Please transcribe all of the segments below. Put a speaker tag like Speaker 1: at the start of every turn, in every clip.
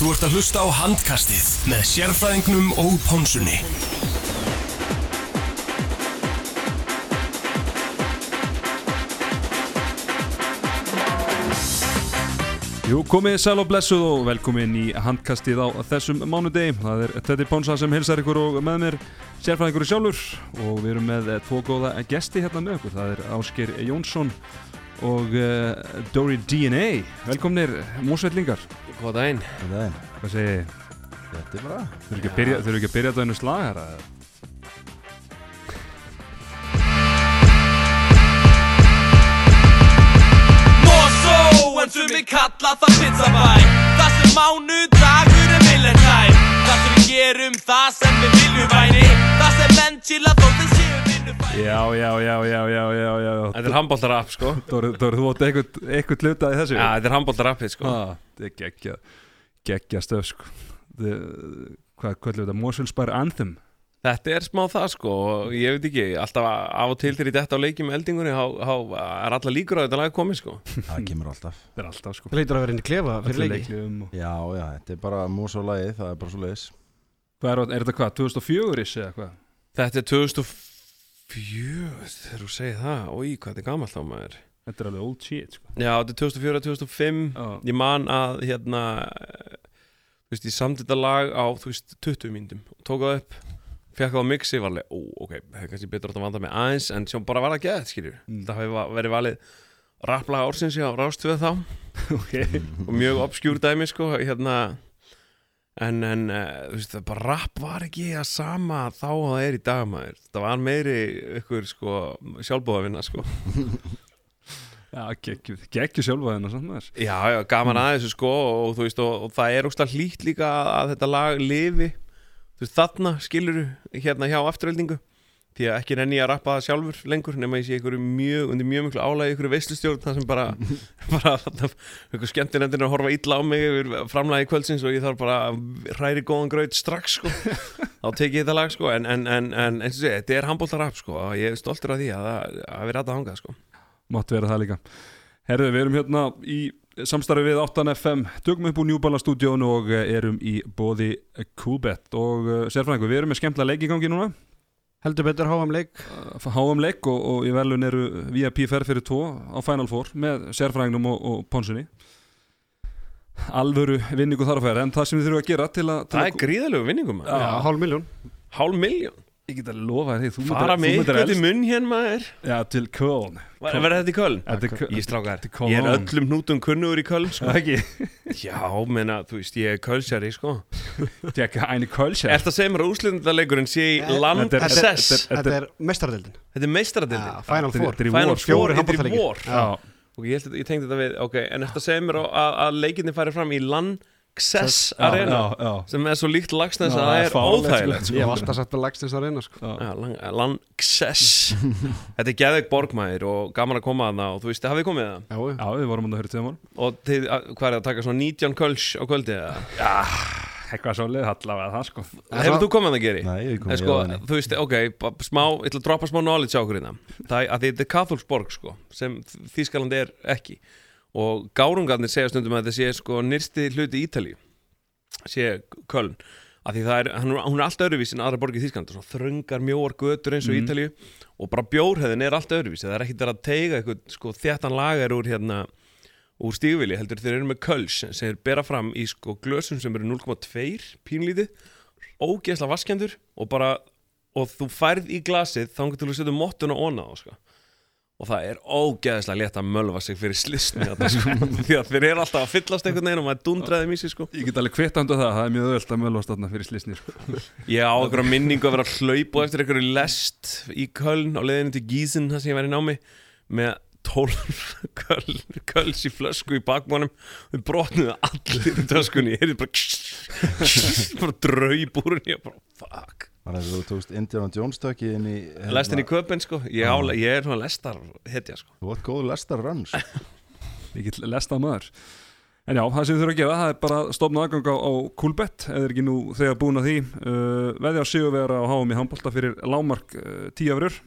Speaker 1: Þú ert að hlusta á handkastið með sérfræðingnum og pónsunni.
Speaker 2: Jú, komið sæl og blessuð og velkomin í handkastið á þessum mánudegi. Það er Teddy Ponsa sem hilsar ykkur og með mér sérfræðingur sjálfur og við erum með tvo góða gesti hérna með okkur. Það er Ásker Jónsson og uh, Dory DNA. Velkomnir músveitlingar.
Speaker 3: Það er,
Speaker 2: Hvað segir þið?
Speaker 3: þetta er bara
Speaker 2: Þurfu ekki að byrja, þurfu ekki að byrja þetta einu slag her? eða?
Speaker 4: Mosó, en sumi kalla það pizzabæ Það sem mánudagur er millendæm Það sem við gerum, það sem við viljum væni Það sem menn chilla þótt þeir séu vinnufæri
Speaker 2: Já, já, já, já, já, já, já.
Speaker 5: Þetta er handbóltarapp sko.
Speaker 2: Dóri, þú átt eitthvað, eitthvað hlutað í þessu?
Speaker 5: Já, þetta er handbóltarappið sko.
Speaker 2: Ah, þetta er geggja geggja stöf sko. Þið- hvað kvöldum þetta, Mosulspær Anthem?
Speaker 5: Þetta er smá það sko og Ég veit ekki, alltaf af og til þegar ég detta á leikjum eldingunni þá er alla líkur á þetta lag komið sko.
Speaker 3: Það kemur alltaf.
Speaker 2: Þetta er alltaf sko.
Speaker 6: Það leitur að vera inn í klefa fyrir leiki.
Speaker 2: og-
Speaker 3: Já, já, þetta er bara mús og lagið, það er bara svo leiðis
Speaker 2: hvað er, er þetta hvað, 2004 is eða hvað?
Speaker 5: Þetta er 2004 þegar þú segir það Í, hvað þetta er gamalt þá maður
Speaker 2: þetta er alveg old shit sko.
Speaker 5: Já, þetta er 2004-2005
Speaker 2: Já.
Speaker 5: Ég man að hérna Þú veist, ég samti þetta lag á þú veist, 20 mínútum og tók það upp fekk það á mixi, var alveg, ó, ok það er kannski betur átt að vanda með aðeins en sjá bara var það gett, skiljur
Speaker 2: Mm.
Speaker 5: það va- verið valið rapplag ársins á rástöðu þá
Speaker 2: okay.
Speaker 5: og mjög obskjúr dæmi, sko hérna en, en uh, þú veist, það bara rapp var ekki að sama þá og það er í dag, maður. Það var meiri ykkur, sko sjálfbóðavinna, sko.
Speaker 2: Já, geggju, geggju sjálfa þennan samt maður.
Speaker 5: Já, já, gaman að þessu sko og, þú veist, og, og það er ógstað hlýtt líka að, að þetta lag lifi. Þú veist, þarna skilur hérna hjá afturöldingu því að ekki renni að rappa það sjálfur lengur nema ég sé ykkur mjög, undir mjög miklu álægi ykkur veistlustjórn það sem bara, bara ykkur skemmtinendir að horfa illa á mig yfir framlægi kvöldsins og ég þarf bara að hræri góðan gröð strax sko. Þá tek ég þetta lag sko. En, en, en, en eins og sé, þetta er handbóltarapp sko og ég er stoltur af því að það að við ræta hangað sko.
Speaker 2: Mátti vera það líka. Herðu, við erum hérna í samstarfi við 8FM, tökum upp úr Njúbala stúdíón og eh, erum í bóði Coolbet. Og uh, sérfræðingur, við erum með skemmtilega leik í gangi núna
Speaker 6: Heldur betur háam leik?
Speaker 2: HM leik og, og í velun eru VIP ferð fyrir tvo á Final Four með sérfræðingnum og, og ponsunni. Alvöru vinningu þar að færa en það sem við þurfum að gera til að, til
Speaker 5: Það
Speaker 2: að
Speaker 5: er gríðalegu vinningum
Speaker 6: hálf miljón
Speaker 5: hálf miljón
Speaker 2: ég get að lofa því þú
Speaker 5: fara
Speaker 2: myndir
Speaker 5: ykkur til munn hér maður.
Speaker 2: Já, til Köln.
Speaker 5: Verður þetta í Köln?
Speaker 2: Þetta er Köln.
Speaker 5: Ég strákar,
Speaker 2: Þetta er
Speaker 5: ég er öllum hnútum kunnugur í Köln sko.
Speaker 2: Það ekki?
Speaker 5: Já, menna, þú veist, ég er Kölsjari sko.
Speaker 2: Tjekka einu Kölsjær
Speaker 5: Ertu að segja mér að úslindaleikurinn sé í
Speaker 6: Eh,
Speaker 5: land
Speaker 2: þetta er-
Speaker 5: sess
Speaker 2: þetta
Speaker 6: Þetta er mestaradildin
Speaker 5: Þetta er meistaradildin
Speaker 6: Já, Final Four.
Speaker 2: Þetta er
Speaker 5: Final. Four, þetta er vor. Ég, ég tengdi þetta við, ok, en ertu að segja mér að, að leikinni færi fram í land
Speaker 2: Já,
Speaker 5: Arena
Speaker 2: já, já.
Speaker 5: sem er svo líkt lagsnes
Speaker 2: Já,
Speaker 5: að það er óþægilegt
Speaker 2: sko.
Speaker 6: Ég hef alltaf sagt með lagstins að reyna sko.
Speaker 5: Já, lang- Lanxess Þetta er geðveik borgmæður og gaman að koma að það og þú veist, hafið þið komið það?
Speaker 6: Já, já.
Speaker 2: já, við vorum að höra til það
Speaker 5: Og þið, að- hvað er það að taka svona 19 köls á kvöldi eða?
Speaker 2: eitthvað svo leið allavega það sko
Speaker 5: Hefur þú komið að það geri?
Speaker 3: Nei, ég kom
Speaker 5: En
Speaker 3: í
Speaker 5: sko,
Speaker 3: áðinni
Speaker 5: þú veist, ok, smá, ég ætla að droppa smá knowledge á okkur hérna Það er að þetta er er Og gárungarnir segja stundum að þetta sé, sko, nyrsti hluti Ítalíu. Sé Köln. Að því það er, hún er- hún er allt öðruvísi en aðra borgið Þískaland Svona þröngar, mjóar götur eins og
Speaker 2: Mhm.
Speaker 5: Ítalíu. Og bara bjórheðin er allt öðruvísi. Það er ekkit verið að teiga eitthvað, sko, þéttan lagar úr hérna úr stígvili heldur þeir eru með köls sem þeir bera fram í sko glösum sem eru 0,2 pínlítið ógeðslega vaskjandur og bara og þú færð í glasið þá til þú setur mottuna onna á sko. Og það er ógeðslega létt að mölva sig fyrir slisni sko. því að þeir eru alltaf að fyllast einhvern veginn og maður dundraði mísi sko.
Speaker 2: Ég get alveg kvitt andu það, það er mjög öll að mölvast þarna fyrir slisni sko.
Speaker 5: ég á einhverja minningu að vera að hlaupa eftir einhverju lest í Köln á leiðinu til Gísin þar sem ég var í námi með 12 köl, köls í flösku í bakmánum við brotnuðu allir í töskunni ég heyrði bara bara draug úr henni og bara fuck
Speaker 3: Var það þú tókst Indiana Jones tökki inn í hérna-
Speaker 5: lestin í köpinn sko. Ég, á, ég er svona lestar hetja sko.
Speaker 3: Þú vart góð lestar rönn sko.
Speaker 2: Ég get lestað maður En já, það sem við þurfum að gera, það er bara að stofna aðgang á, á Coolbet eða er ekki nú þegar búin að því. Uh, veðja á sigurvera og háum í handbolta fyrir lámark uh, 10 afrur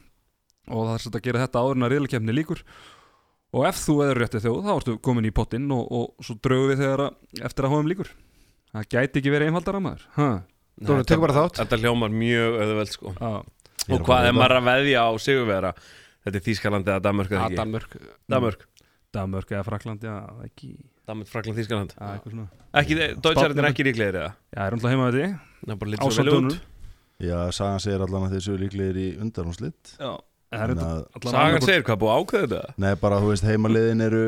Speaker 2: og það er svolítið að gera þetta áður en að riðlakefni líkur og ef þú veður rétti þjóð þá ertu komin í pottinn og, og svo draugum við þegar að, eftir að háum líkur það gæti ekki verið einfaldar
Speaker 5: Þetta-
Speaker 6: tekur bara þátt.
Speaker 5: Þetta hljómar mjög auðveld sko.
Speaker 3: Er
Speaker 5: Og
Speaker 3: að
Speaker 5: hvað er
Speaker 3: að
Speaker 5: maður að veðja á sigurvera Þetta er Þýskaland eða Danmörk eða
Speaker 6: Ja,
Speaker 5: ekki?
Speaker 6: Danmörk.
Speaker 5: Danmörk,
Speaker 2: Danmörk eða Frakland, já, ekki
Speaker 5: Danmörk, Frakland, Þýskaland.
Speaker 2: Já, eitthvað svona.
Speaker 5: Ekki, Deutschland er ekki líklegir eða?
Speaker 2: Já, er
Speaker 5: Það er bara lítið svo vel
Speaker 2: Ásaldunur
Speaker 5: út
Speaker 3: Já, sagan segir allan að þeir séu líklegir í
Speaker 2: allan
Speaker 5: Sagan segir hvað búið að ákveða þetta?
Speaker 3: Nei, bara þú veist, heimaliðin eru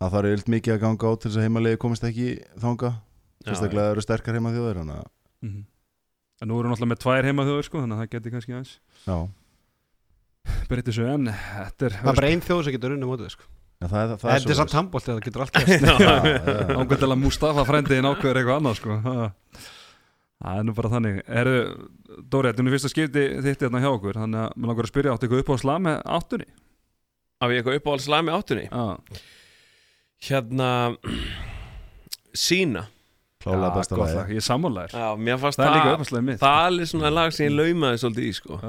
Speaker 3: Það þarf eilt mikið að ganga á til þess að heimaliði komist ekki þanga Sérstaklega eru sterkar heima þjóðir Þannig að,
Speaker 2: Mhm. En nú erum við náttúrulega með tvær heima þjóður sko, þannig að það geti kannski aðeins
Speaker 3: já.
Speaker 2: breytið svo en þetta er
Speaker 6: Það er bara ein þjóð sem getur unni mótið sko.
Speaker 3: Já, það, er- það,
Speaker 6: er samt handbólt það getur allt gæst
Speaker 3: Já, já.
Speaker 2: ángur til að Mustafa frendiðin ákveður eitthvað annað sko. Ha. Það er nú bara þannig. Eru, Dóri, þetta er nú fyrsta skipti þitt hérna hjá okkur þannig að mér langar að spyrja áttu eitthvað upp á slag með áttunni?
Speaker 5: Af ég eitthvað uppáhalds lag með áttunni?
Speaker 2: Já,
Speaker 5: Hérna Sína
Speaker 3: Klálega besta
Speaker 2: gott
Speaker 3: lagi
Speaker 2: lag, ég er
Speaker 5: fannst
Speaker 2: Það er líka slag mitt.
Speaker 5: Það er svona lag sem ég laumaði svolítið í sko.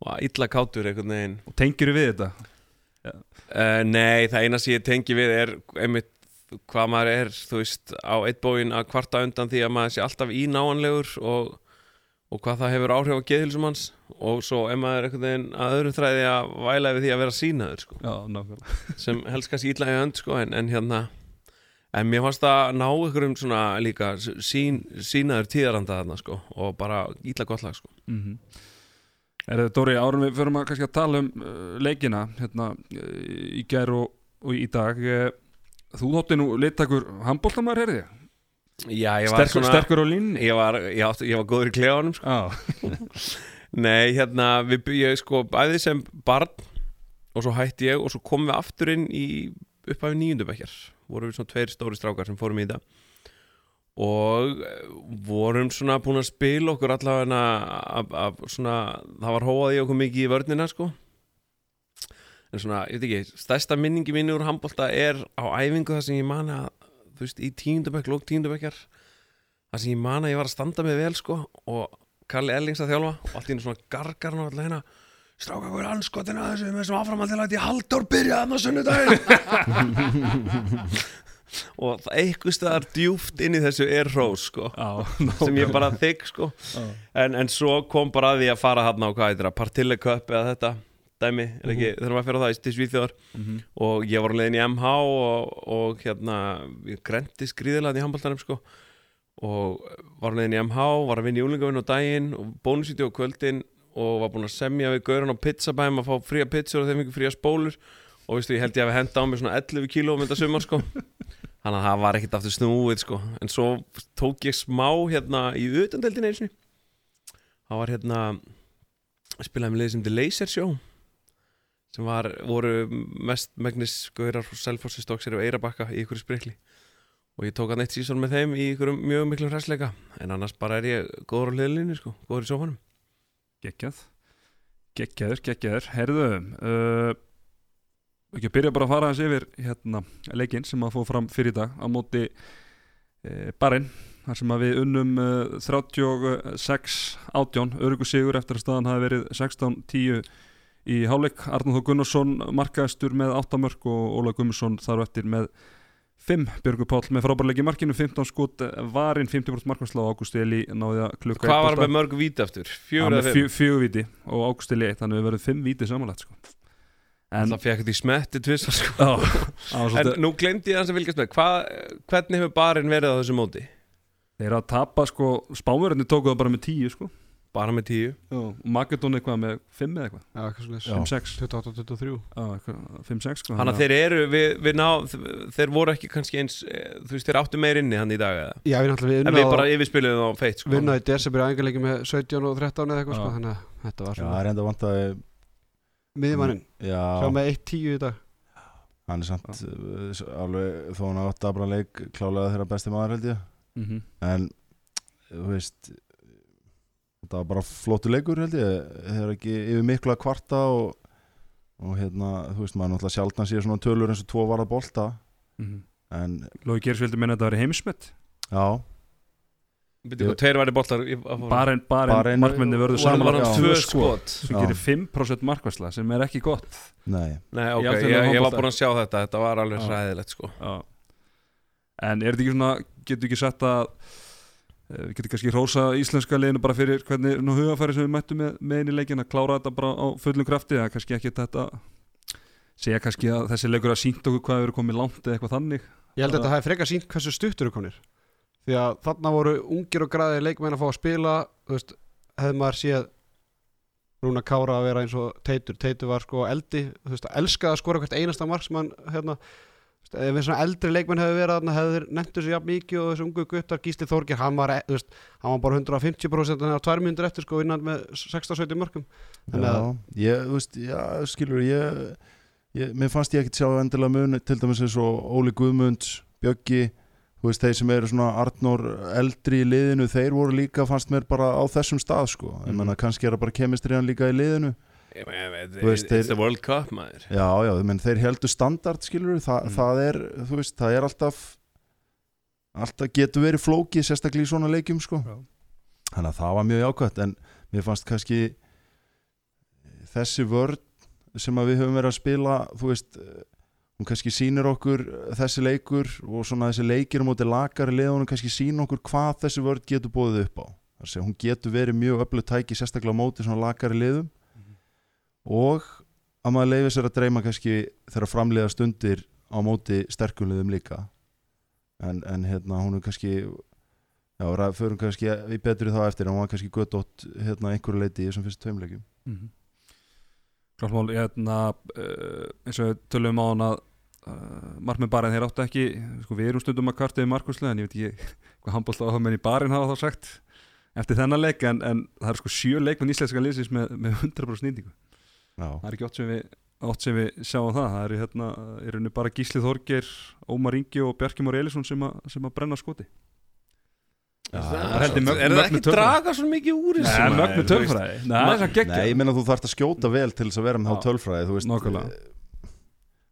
Speaker 5: Og illa kátur einhvern veginn.
Speaker 2: Og tengir við þetta?
Speaker 5: Uh, Nei, það eina sem ég tengi við er einmitt hvað maður er, þú veist, á eitt bóin að kvarta undan því að maður sé alltaf ínáanlegur og, og hvað það hefur áhrif á geðhilsum hans og svo er maður einhvern veginn að öðrum þræði að væla við því að vera sínaður sko,
Speaker 2: Já, nákvæmlega.
Speaker 5: Sem helst kannski illa í hönd sko, en, en hérna en mér fannst að ná einhverjum svona líka sín, sínaður tíðaranda þarna sko, og bara illa gott lag sko.
Speaker 2: mm -hmm. Er þetta Dóri, árum við förum að kannski að tala um uh, leikina hérna í gær og, og í dag uh, Þú þótti nú littakur handbóltamæður, heyrði ég?
Speaker 5: Já, ég var
Speaker 2: Sterkur, sterkur á línni
Speaker 5: ég var, ég, átti, ég var góður í klefanum sko.
Speaker 2: Já,
Speaker 5: Nei, hérna, við, ég sko æði sem barn og svo hætti ég og svo komum við aftur inn í upphæfi nýjundubekkjar vorum við svona tveir stóri strákar sem fórum í þetta. Og eh, vorum svona búin að spila okkur allavega af, af svona, það var hóað í okkur mikið í vörnina sko. En svona, ég veit ekki, stærsta minningi minni úr handbólta er á æfingu það sem ég man að, þú veist, í tíundabekk lók tíundabekkjar það sem ég man að ég var að standa með vel sko og Kalli Ellings að þjálfa og allt í svona gargar hann alltaf hérna stráka hver anskotin að þessu? Með þessum áframaldilæti Halldór byrjaði hann á sunnudaginn. Og það eitthvað staðar djúft inn í þessu er hrós sko
Speaker 2: já,
Speaker 5: sem ég bara þykk sko. En, en svo kom bara að því að fara hann á hvað heitir það, Partille Cup eða þetta dæmi, er ekki, þurfum að fyrir það í Svíþjóðar.
Speaker 2: Mhm.
Speaker 5: og ég var á leiðin í MH og, og hérna ég grendi skriðilega í handbóltanum sko. Og var á leiðin í MH var að vinna í úlingavinn á daginn og bónusíti á kvöldin og var búinn að semja við gauran á pizzabæm að fá fría pizzur og þeim ekki fría spólur. Og veistu, ég held ég að við henda á mig svona 11 kílóum þetta sumar sko. Þannig að það var ekkit aftur snúið sko. En svo tók ég smá hérna í utandeldin einu sinni. Það var hérna spilaði með liðið sem The Laser Show sem var, voru mest megnis gaurar og selfossi stóksir og eirabakka í ykkur sprikli. Og ég tók að neitt sísón með þeim í ykkur mjög miklum hræsleika en annars bara er ég góður á hliðlinni sko, góður í sófanum
Speaker 2: geggjað Geggjaður, geggjaður Herðu, uh, ekki að byrja bara að fara hans yfir hérna leikinn sem að fóð fram fyrir dag á móti uh, barinn þar sem að við unnum uh, 36 átján örugu sigur eftir að staðan hafi verið 16-10 í hálfleik. Arnur Þó Gunnarsson markaðistur með 8 mörg og Óla Gummarsson þar eftir með 5 Björgur Páll með frábærleiki markinu 15 skot varinn 50% markværsla og Ágúst Eli náði að klukka
Speaker 5: Hvað var með mörg víti aftur? Fjögur
Speaker 2: fjö, fjögur víti og Ágúst Eli eitt þannig að við verðum 5 víti samanlagt sko. en,
Speaker 5: Það fekk þetta í smetti tvisa sko En nú glemdi ég hans að fylgjast með Hva, Hvernig hefur barinn verið á þessu móti?
Speaker 2: þeir að tapa sko, spáverðinni tóku það bara með 10 sko.
Speaker 5: Bara með tíu.
Speaker 2: Og Magadón eitthvað með 5 eða eitthvað?
Speaker 6: Já, eitthvað
Speaker 3: Já.
Speaker 6: svona
Speaker 2: 5-6
Speaker 6: 28-23
Speaker 2: Já, eitthvað, 5-6 sko,
Speaker 5: Þannig að þeir eru, við, við ná, þeir voru ekki kannski eins, eh, þú veist, þeir áttu meir inni hann í dag eða?
Speaker 6: Já, við
Speaker 5: við
Speaker 6: unnaði
Speaker 5: bara yfirspiluðum á feitt, sko.
Speaker 6: Vinnaði desember æfingarleiki með 17 og 13 eða eitthvað sko, þannig að þetta var
Speaker 3: Já, það
Speaker 6: svona
Speaker 3: er enda vant að
Speaker 6: miðjumannin,
Speaker 3: Já,
Speaker 6: sjá með 1-10 í dag.
Speaker 3: Hann er samt uh, alveg þó hann átt að leik klálega þeirra besti maður held ég.
Speaker 2: Mm -hmm.
Speaker 3: en þú veist þetta var bara flottu leikur held ég þeir eru ekki yfir miklu að kvarta og, og hérna, þú veist maður náttúrulega sjálfna sér svona tölur eins og tvo varða bolta en
Speaker 2: Lói Gers vildi minna að þetta væri heimsmet
Speaker 3: já,
Speaker 5: Býttu, hvað, tveir í- að fóra.
Speaker 2: bara en, bara
Speaker 3: Bara
Speaker 2: en
Speaker 3: en-
Speaker 2: markmenni vörðu
Speaker 5: Voru
Speaker 2: saman
Speaker 5: tvö skot.
Speaker 2: sem
Speaker 3: Já.
Speaker 2: gerir 5% markværsla sem er ekki gott
Speaker 3: nei
Speaker 5: Nei, ok,
Speaker 2: alþjóðlegum
Speaker 5: ég, ég var búin að sjá þetta, þetta var alveg hræðilegt, sko.
Speaker 2: Já. en er þetta ekki svona, getur ekki sett að við getum kannski rósa íslenska liðinu bara fyrir hvernig nú hugafæri sem við mættum með, með inn í leikin að klára þetta bara á fullum krafti eða kannski ekki þetta segja kannski að þessi leikur að sínt okkur hvað erum komið langt eða eitthvað þannig.
Speaker 6: Ég held að þetta hafi frekar sínt hversu stuttur eru konir því að þarna voru ungir og græðir leikmenn að fá að spila veist, hefði maður séð Rúna Kára að vera eins og Teitur. Teitur var sko eldi, þú veist, elskaði að skora hvert einasta mark sem hann hérna, ef við svona eldri leikmenn hefði verið þarna hefði þeir nefntu sér jafn mikið og þessu ungu guttar Gísli Þorgir, hann var, e- þú veist, hann var bara 150% en það var tvær mínútur eftir sko innan með 16-17 mörgum Þannig
Speaker 3: Já, ég, þú veist, já, skilur ég, ég mér fannst ég ekkert sjá endilega mun til dæmis eins og Óli Guðmunds Bjöggi, þú veist, þeir sem eru svona Arnór eldri í liðinu þeir voru líka, fannst mér bara á þessum stað sko, ég
Speaker 2: Mhm.
Speaker 3: menna kannski er það bara kemistriðan líka í liðinu
Speaker 5: Ég meina,
Speaker 3: Þú veist,
Speaker 5: It's
Speaker 3: þeir-
Speaker 5: the World Cup maður.
Speaker 3: Já, já, menn þeir heldur standard skilur Þa,
Speaker 2: Mm.
Speaker 3: það er, þú veist, það er alltaf alltaf getur verið flókið sérstaklega í svona leikjum sko.
Speaker 2: Já.
Speaker 3: þannig að það var mjög jákvæmt en mér fannst kannski þessi vörd sem að við höfum verið að spila þú veist, hún kannski sýnir okkur þessi leikur og svona þessi leikir á móti lakari leðunum kannski sýnir okkur hvað þessi vörd getur bóðið upp á. Þar sem hún getur verið mjög öflug tæki sérstaklega á móti svona lakari leðum og að maður leifi sér að dreyma kannski þegar framleiða stundir á móti sterkulegum líka. En, en hérna hún er kannski já, ræ- förum kannski í betri þá eftir en hún var kannski göttótt hérna einhverju leiti í þessum fyrst tveimleikjum
Speaker 2: mm -hmm. Klármál, hérna uh, eins og við tölum á hann að uh, markmið barinn þeir áttu ekki sko, við erum stundum að kvarta við markuslega en ég veit ekki hvað handbólt á það menn í barinn hafa þá sagt eftir þennan leik en, en það er sko sjö leikmenn íslenska liðsins með, með 100% nýtingu það er ekki oft sem við, oft sem við sjáum það. Það er hérna, er bara Gísli Þorgir Ómar Ingi og Bjarki Mór Elísson sem, a, sem að brenna skoti.
Speaker 5: Það
Speaker 2: er
Speaker 5: Er það ekki draga svo mikið úr þessu?
Speaker 2: Nei, mögnu tölfræði. Nei, er
Speaker 3: ég meina þú þarft að skjóta vel til þess að vera með þá tölfræði þú veist, eh,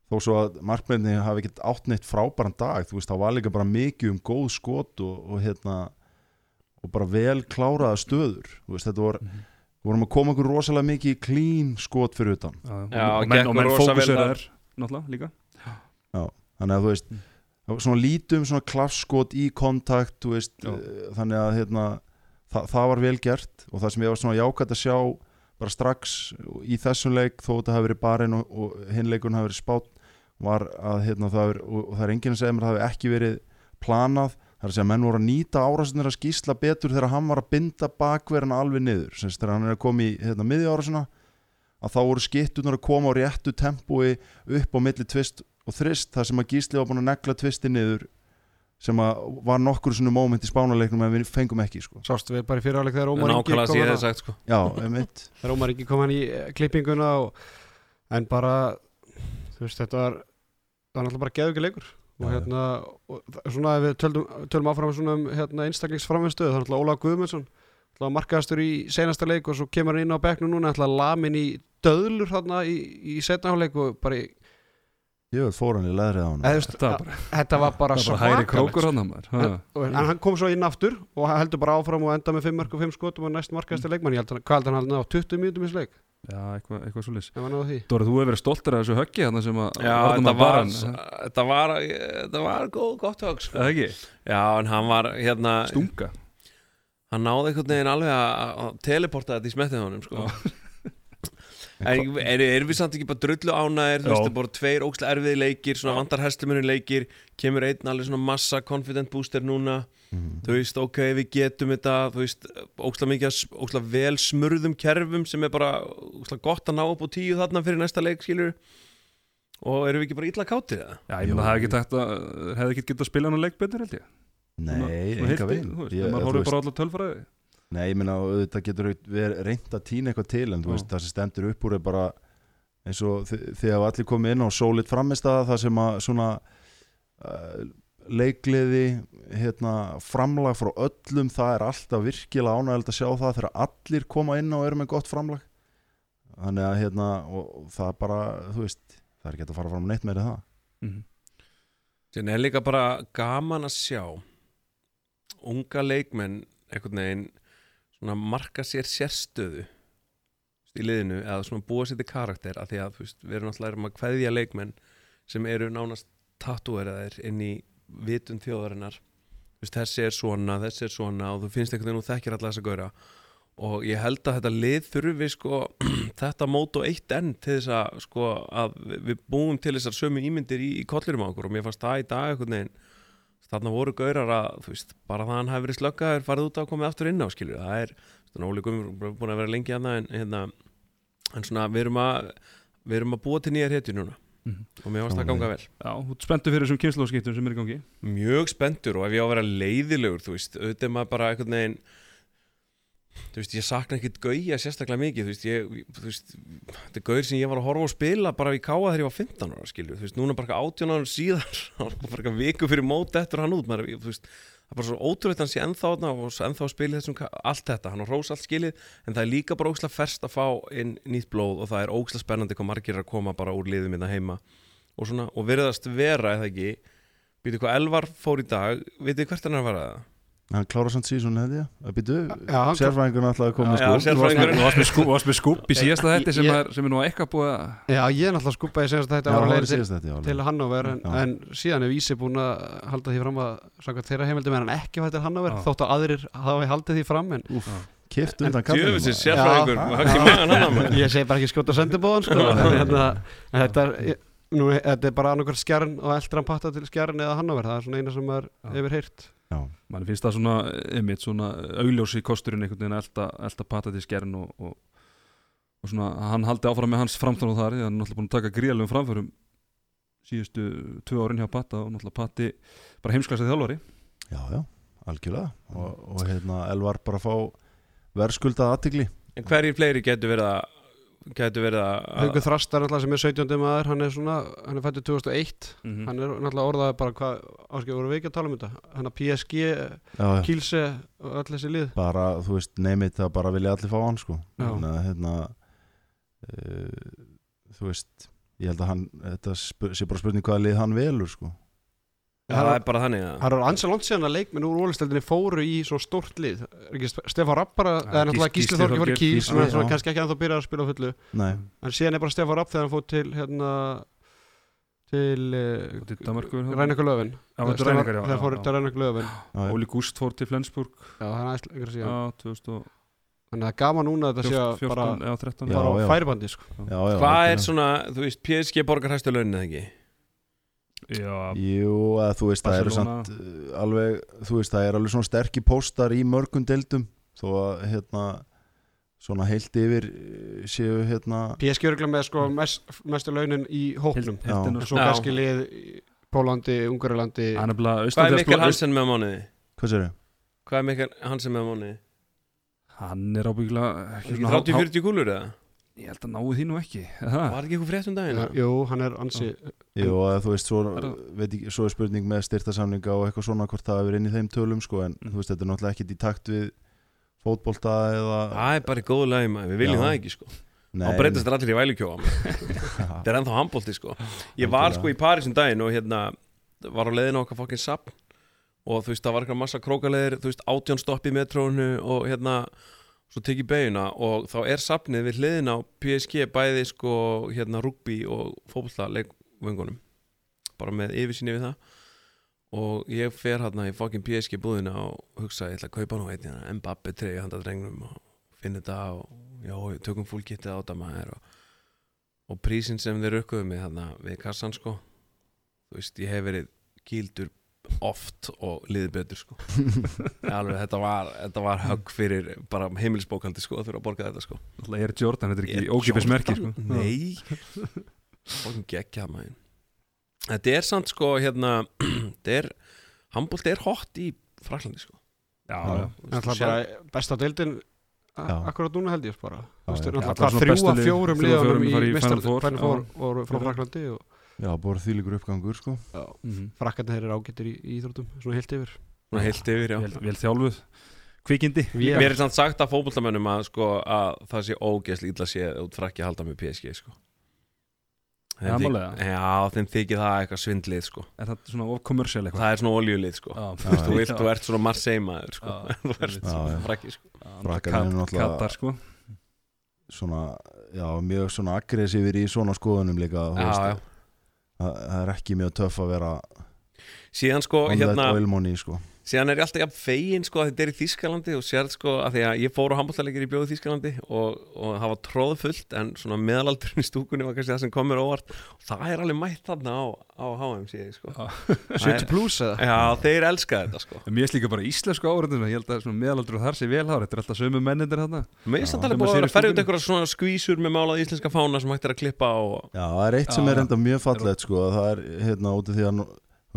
Speaker 3: þó svo að markmenni hafi ekkert átt neitt frábæran dag þú veist, þá var líka bara mikið um góð skot og, og hérna og bara vel kláraða stöður þú veist, þetta vor,
Speaker 2: Mhm.
Speaker 3: Vorum að koma okkur rosalega mikið í klín skot fyrir utan
Speaker 5: Já,
Speaker 2: og menn,
Speaker 5: gekk
Speaker 2: og menn
Speaker 5: þar.
Speaker 2: þær náttúrulega líka
Speaker 3: þannig að þú veist
Speaker 2: Mm.
Speaker 3: svona lítum svona klaffskot í kontakt veist,
Speaker 2: Já.
Speaker 3: eh, þannig að hérna, það, það var vel gert og það sem ég var svona jákvæmt að sjá bara strax í þessum leik þó þetta hafi verið barinn og, og hinleikun hafi verið spátt var að hérna, það, er, og, og það er enginn að segja mér að það hafi ekki verið planað það er að segja að menn voru að nýta árásinir að skýsla betur þegar hann var að binda bakverðina alveg niður. Semst þegar hann er að koma í hérna, miðjárásina að þá voru skittunar að koma á réttu tempói upp á milli tvist og þrist þar sem að Gísli var búin að negla tvisti niður sem að var nokkur svona moment í spánaleiknum en við fengum ekki sko.
Speaker 6: Sástu við bara í fyriráleik þegar Ómar Ingi kom
Speaker 5: sé
Speaker 6: hana-
Speaker 5: það sagt sko.
Speaker 3: Já,
Speaker 6: þegar Ómar Ingi kom hann í eh, klippinguna og, en bara þú veist þetta var það var náttúrulega bara geðugi leikur og hérna og, svona ef við tölum, tölum áfram svona um hérna, einstaklingsframvinstöðu það er náttúrulega Óla Guðmundsson náttúrulega markaðastur í seinasta leik og svo kemur hann inn á bekknu núna náttúrulega lamin í döðlur þarna í, í setnaháleik og bara í,
Speaker 3: ég veit fór hann í leðrið á hann
Speaker 2: Þetta var bara,
Speaker 6: þetta var bara
Speaker 2: það var bara hæri krókur hann maður.
Speaker 6: En,
Speaker 2: Ha.
Speaker 6: og- en hann kom svo inn aftur og heldur bara áfram og enda með 5 mörg og 5 skotum og næst markaðastur leikmann ég held að hann haldið á 20 mínútum í þessu leik
Speaker 2: Já, eitthvað, eitthvað svo lis
Speaker 6: ef hann náði því.
Speaker 2: Dóri, þú hefur verið stoltur af þessu höggi þarna sem að
Speaker 5: Já, þetta var,
Speaker 2: Baran-
Speaker 5: þetta var, þetta var góð, gott högg sko.
Speaker 2: Eða ekki,
Speaker 5: Já, en hann var hérna
Speaker 2: stunga.
Speaker 5: Hann náði einhvern veginn alveg að að teleporta þetta í smettið honum sko. En er, er við samt ekki bara drullu ánæðir Þú veist, það er bara tveir ókslega erfiði leikir Svona vandar hestlumunin leikir Kemur einn alveg svona massa confident booster núna.
Speaker 3: Mhm.
Speaker 5: Þú veist, ok, við getum þetta Þú veist, ókslega mikið Ókslega vel smurðum kerfum Sem er bara ókslega gott að ná upp á tíu þarna Fyrir næsta leik, skilur Og erum við ekki bara illa kátið það?
Speaker 2: Já, ég meina það hefði ekki tækt að hefði ekki getað að spila hann að leik betur held ég.
Speaker 3: Nei, enga veginn.
Speaker 2: þú veist, maður
Speaker 3: veist-
Speaker 2: bara á alla tölfræði
Speaker 3: Nei, ég meina auðvitað getur verið reynd að týna eitthvað til en veist það sem stendur upp úr er bara eins og hafa allir komið inn á solid framistæða það sem að svona uh, leikliði hérna, framlag frá öllum það er alltaf virkilega ánægild að sjá það þegar allir koma inn og eru með gott framlag. Þannig að hérna og, og það er bara, þú veist það er ekki að fara fram neitt meira það.
Speaker 2: Mhm.
Speaker 5: Sen er líka bara gaman að sjá unga leikmenn einhvern veginn svona marka sér sérstöðu í liðinu eða svona búa sér til karakter af því að veist, við erum alltaf erum að kveðja leikmenn sem eru nánast tattúeraðir inn í vitund þjóðarinnar. Veist, þessi er svona, þessi er svona og þú finnst einhvern veginn og þekkir alla þessa gauðra. Og ég held að þetta lið þurfi sko, þetta mót og eitt enn til þess að, sko, að við búum til þessar sömu ímyndir í, í kollurum á okkur. Og mér fannst það í dag einhvern veginn þarna voru gaurar að, þú veist, bara það hann hafi verið slöggaður, farið út á og komið aftur inn á skilju, það er, þú veist, Guðmur búin að vera lengi að það en, hérna, en svona, við erum að við erum að búa til nýjar hetjur núna.
Speaker 2: Mhm.
Speaker 5: og mér varst það ganga vel.
Speaker 2: Já, þú ert spenntu fyrir þessum kynnslóðskiptum sem er í gangi.
Speaker 5: Mjög spenntur og ef ég á að vera leiðilegur þú veist, auðvitað maður bara einhvern veginn þú veist, ég sakna ekkit gauja sérstaklega mikið, þú veist, ég þú veist, þetta er gauður sem ég var að horfa og spila bara í káa þegar ég var 15 ára, skilju. Þú veist, núna bara 18 ára síðar bara eitthvað viku fyrir mót eftir hann út maður, þú veist, það er bara svo ótrúleitt hann sé ennþá þarna og ennþá spila þessum allt þetta, hann á rós allt skilið en það er líka bara ógslag ferst að fá inn nýtt blóð og það er ógslag spennandi hvað margir að koma bara úr liðum minna heima og svona, og verðast vera eða ekki? Býtu hvað Elvar fór í dag Vitið hvert hann er að fara? það?
Speaker 3: Hann klára samt síðan hefði ég. Að
Speaker 6: hann-
Speaker 3: sérfræðingur
Speaker 5: Já,
Speaker 3: sko
Speaker 5: já, sérfræðingurinn.
Speaker 2: Þú varst með skúp, þú varst með skúp í síðasta þetta sem, er, sem er nú eitthvað búið að
Speaker 6: Já, ég er náttúrulega var
Speaker 3: það
Speaker 6: að
Speaker 3: var
Speaker 6: leiða til, Hannover en, en síðan er Vísi búin að halda því fram að þeirra heimildum er hann ekki fættir Hannover þótt að aðrir hafa haldið því fram en
Speaker 3: kift undan
Speaker 5: Djöfisins
Speaker 3: kallinu
Speaker 5: sérfræðingur í
Speaker 6: ég segi bara ekki skjóta sendibóðan sko. hérna, er, nú, þetta er bara annarkvært skjærn og eldran patta til skjærn eða Hannover, það er svona eina sem maður
Speaker 2: Já. Mann finnst það svona, einmitt, svona augljósi kosturinn einhvern veginn að elda, elda pata til skerinn og, og, og svona, hann haldi áfram með hans framtánu þar því að hann er náttúrulega búin að taka gríðalum framförum síðustu tvö árin hjá Pata og náttúrulega Patti bara heimsklæsað þjálfari.
Speaker 3: Já, já, algjörlega. Og, og hérna, Elvar bara fá verðskuldað aðtigli
Speaker 5: En hverjir fleiri getur verið að getur verið að
Speaker 6: Haukur Þrastar náttúrulega sem er 17. maður hann er svona, hann er fættur 2001
Speaker 2: mm
Speaker 6: hann er náttúrulega orðað bara hvað áskil voru við ekki að tala um þetta? Hann að PSG,
Speaker 3: já,
Speaker 6: og öll þessi lið.
Speaker 3: Bara, þú veist, neymit það bara vilja allir fá hann sko. Þannig að hérna uh, þú veist ég held að hann, þetta sé bara spurning hvaða lið hann velur sko
Speaker 5: það er bara þannig að
Speaker 6: Það eru ansið langt síðan að leikminn úr ólisteldinni fóru í svo stórt lið. Er Stefán Rapp bara,
Speaker 2: Já,
Speaker 6: eða náttúrulega
Speaker 2: Gísli
Speaker 6: Þorki fór í
Speaker 2: Gísli,
Speaker 6: sem er kannski ekki ennþá byrjað að spila á fullu.
Speaker 3: Nei,
Speaker 6: en síðan er bara Stefán Rapp þegar hann fór til hérna til
Speaker 2: er Rænekar, já,
Speaker 6: þegar fór til Löfin
Speaker 3: já, já.
Speaker 2: Óli Gúst fór til Flensburg.
Speaker 6: Já, það er aðeins lengra
Speaker 2: já,
Speaker 6: síðan
Speaker 2: 2014
Speaker 6: Þannig að það er gaman núna að þetta sé að bara
Speaker 2: já, 13
Speaker 3: Já,
Speaker 6: fara á
Speaker 3: já.
Speaker 6: færibandi sko.
Speaker 3: já, já,
Speaker 5: Hvað er svona, þú veist, PSG borgar hæstu launin eða ekki?
Speaker 2: Já,
Speaker 3: Jú, að þú veist, það eru
Speaker 2: Barcelona.
Speaker 3: samt uh, alveg, þú veist, það er alveg svona sterkir póstar í mörgum deildum þó að, hérna svona heilt yfir uh, séu, hérna
Speaker 6: PSG örugglega með sko mest, mestu launin í hóknum en svo kannski lið í Pólandi,
Speaker 2: bara
Speaker 5: Hvað er Mikael
Speaker 2: Hansen
Speaker 5: Hansen með á mánuði?
Speaker 3: hvað sér
Speaker 5: Hvað er Mikael Hansen með á mánuði?
Speaker 2: hann er há-
Speaker 5: 30-40 kúlur eða?
Speaker 2: Ég held að náu því nú ekki. Það?
Speaker 5: Var ekki eitthvað frétt um daginn?
Speaker 6: Já, Jú, hann er ansi
Speaker 3: Jú, að þú veist, svo,
Speaker 2: Er
Speaker 3: ekki, svo er spurning með styrtasamninga og eitthvað svona hvort það er inn í þeim tölum sko, en
Speaker 2: Mm.
Speaker 3: þú veist, þetta er náttúrulega ekkit í takt við fótbolta eða
Speaker 5: Það er bara í góðu lagi maður, við viljum
Speaker 3: Já.
Speaker 5: það ekki sko.
Speaker 3: Nei,
Speaker 5: Þá breytast þér allir í vælukjóa Þetta er ennþá handbólti sko. Ég var sko í París um daginn og hérna var á leiðinu okkar fokkin sapn og þú veist það var eitthvað massa krókaleðir þú veist átján stopp í metrónu og hérna svo tekið beiguna og þá er sapnið við hliðina á PSG bæði sko hérna rugby og fótbolta leikvöngunum bara með yfirsýni við það. Og ég fer hérna í fokkin PSG búðina og hugsa ég ætla að kaupa nú eitt hérna, Mbappe treyja handa drengnum og finna þetta og já, tökum fúlkittið á þetta maður og, og prísin sem þeir rukkuðu mig þarna við kassan sko. Þú veist, ég hef verið gildur oft og liðið betur sko alveg, þetta var, þetta var högg fyrir bara heimilisbókaldi sko að þurfa að borga þetta sko
Speaker 2: Náttúrulega er Jordan, þetta er ekki
Speaker 5: Er
Speaker 2: ókipis merki sko.
Speaker 5: Nei Fókum geggja maður Þetta er samt sko hérna Þetta er er hot í Fraklandi sko
Speaker 2: já,
Speaker 3: Já.
Speaker 2: já.
Speaker 6: Það er bara besta deildin akkurat núna held ég bara
Speaker 3: Já,
Speaker 6: Þú veist,
Speaker 3: já.
Speaker 6: er náttúrulega þrjú
Speaker 2: lið-
Speaker 6: fjórum liðanum í
Speaker 2: fara í
Speaker 6: mestar
Speaker 2: Final Four,
Speaker 6: Final
Speaker 2: já.
Speaker 6: Four voru frá Fraklandi og
Speaker 3: Já, bara þýlikur uppgangur sko
Speaker 2: Mhm.
Speaker 6: frakkarnir þeir eru ágættir í, í íþróttum svona heilt yfir
Speaker 5: Svona heilt yfir já
Speaker 2: vel, vel þjálfuð kvikindi
Speaker 5: Mér er samt sagt að fótboltamönnum að, sko, að það sé ógeðslega illa sé út frakki að halda með PSG sko. Þeim
Speaker 2: Ja,
Speaker 5: þyk-
Speaker 2: málega.
Speaker 5: Já, þeim þykir það eitthvað svindlið sko.
Speaker 2: er það svona of kommersial eitthvað
Speaker 5: Það er svona oljulið sko.
Speaker 2: Já,
Speaker 5: Þú vilt, þú ert svona Marseille maður sko.
Speaker 2: Já,
Speaker 5: Þú ert.
Speaker 3: Já,
Speaker 5: svona
Speaker 3: já.
Speaker 5: frakki sko.
Speaker 3: Frakkarnir eru náttúrulega-
Speaker 2: Katar sko
Speaker 3: Svona, já, mjög svona aggressífir í svona skoðunum líka þú
Speaker 5: Já,
Speaker 3: veist,
Speaker 5: já.
Speaker 3: Það, er ekki mjög töff að vera
Speaker 5: síðan sko
Speaker 3: on
Speaker 5: hérna
Speaker 3: that oil money sko
Speaker 5: síðan er ég alltaf jafn fegin sko að þetta er í Þískalandi og sérð sko að því að ég fór á handbóltalegir í bjóðu Þískalandi og, og það var tróðfullt en svona meðalaldurinn í stúkunni var kannski það sem kom mér óvart. Og það er alveg mætt þarna á, á HM síði sko. Það
Speaker 6: 70
Speaker 5: er-
Speaker 6: plus eða?
Speaker 5: Já, þeir elska þetta sko.
Speaker 2: En Mér er líka bara íslensku áhörðin Ég held að svona meðalaldur þar sé velhár Þetta er alltaf sömu mennindir þarna.
Speaker 5: Mér er
Speaker 2: Sem
Speaker 5: búið
Speaker 2: að sér
Speaker 5: ferja út einhverja svona skvísur með málað íslenska fána sem hægt er að klippa og
Speaker 3: Já,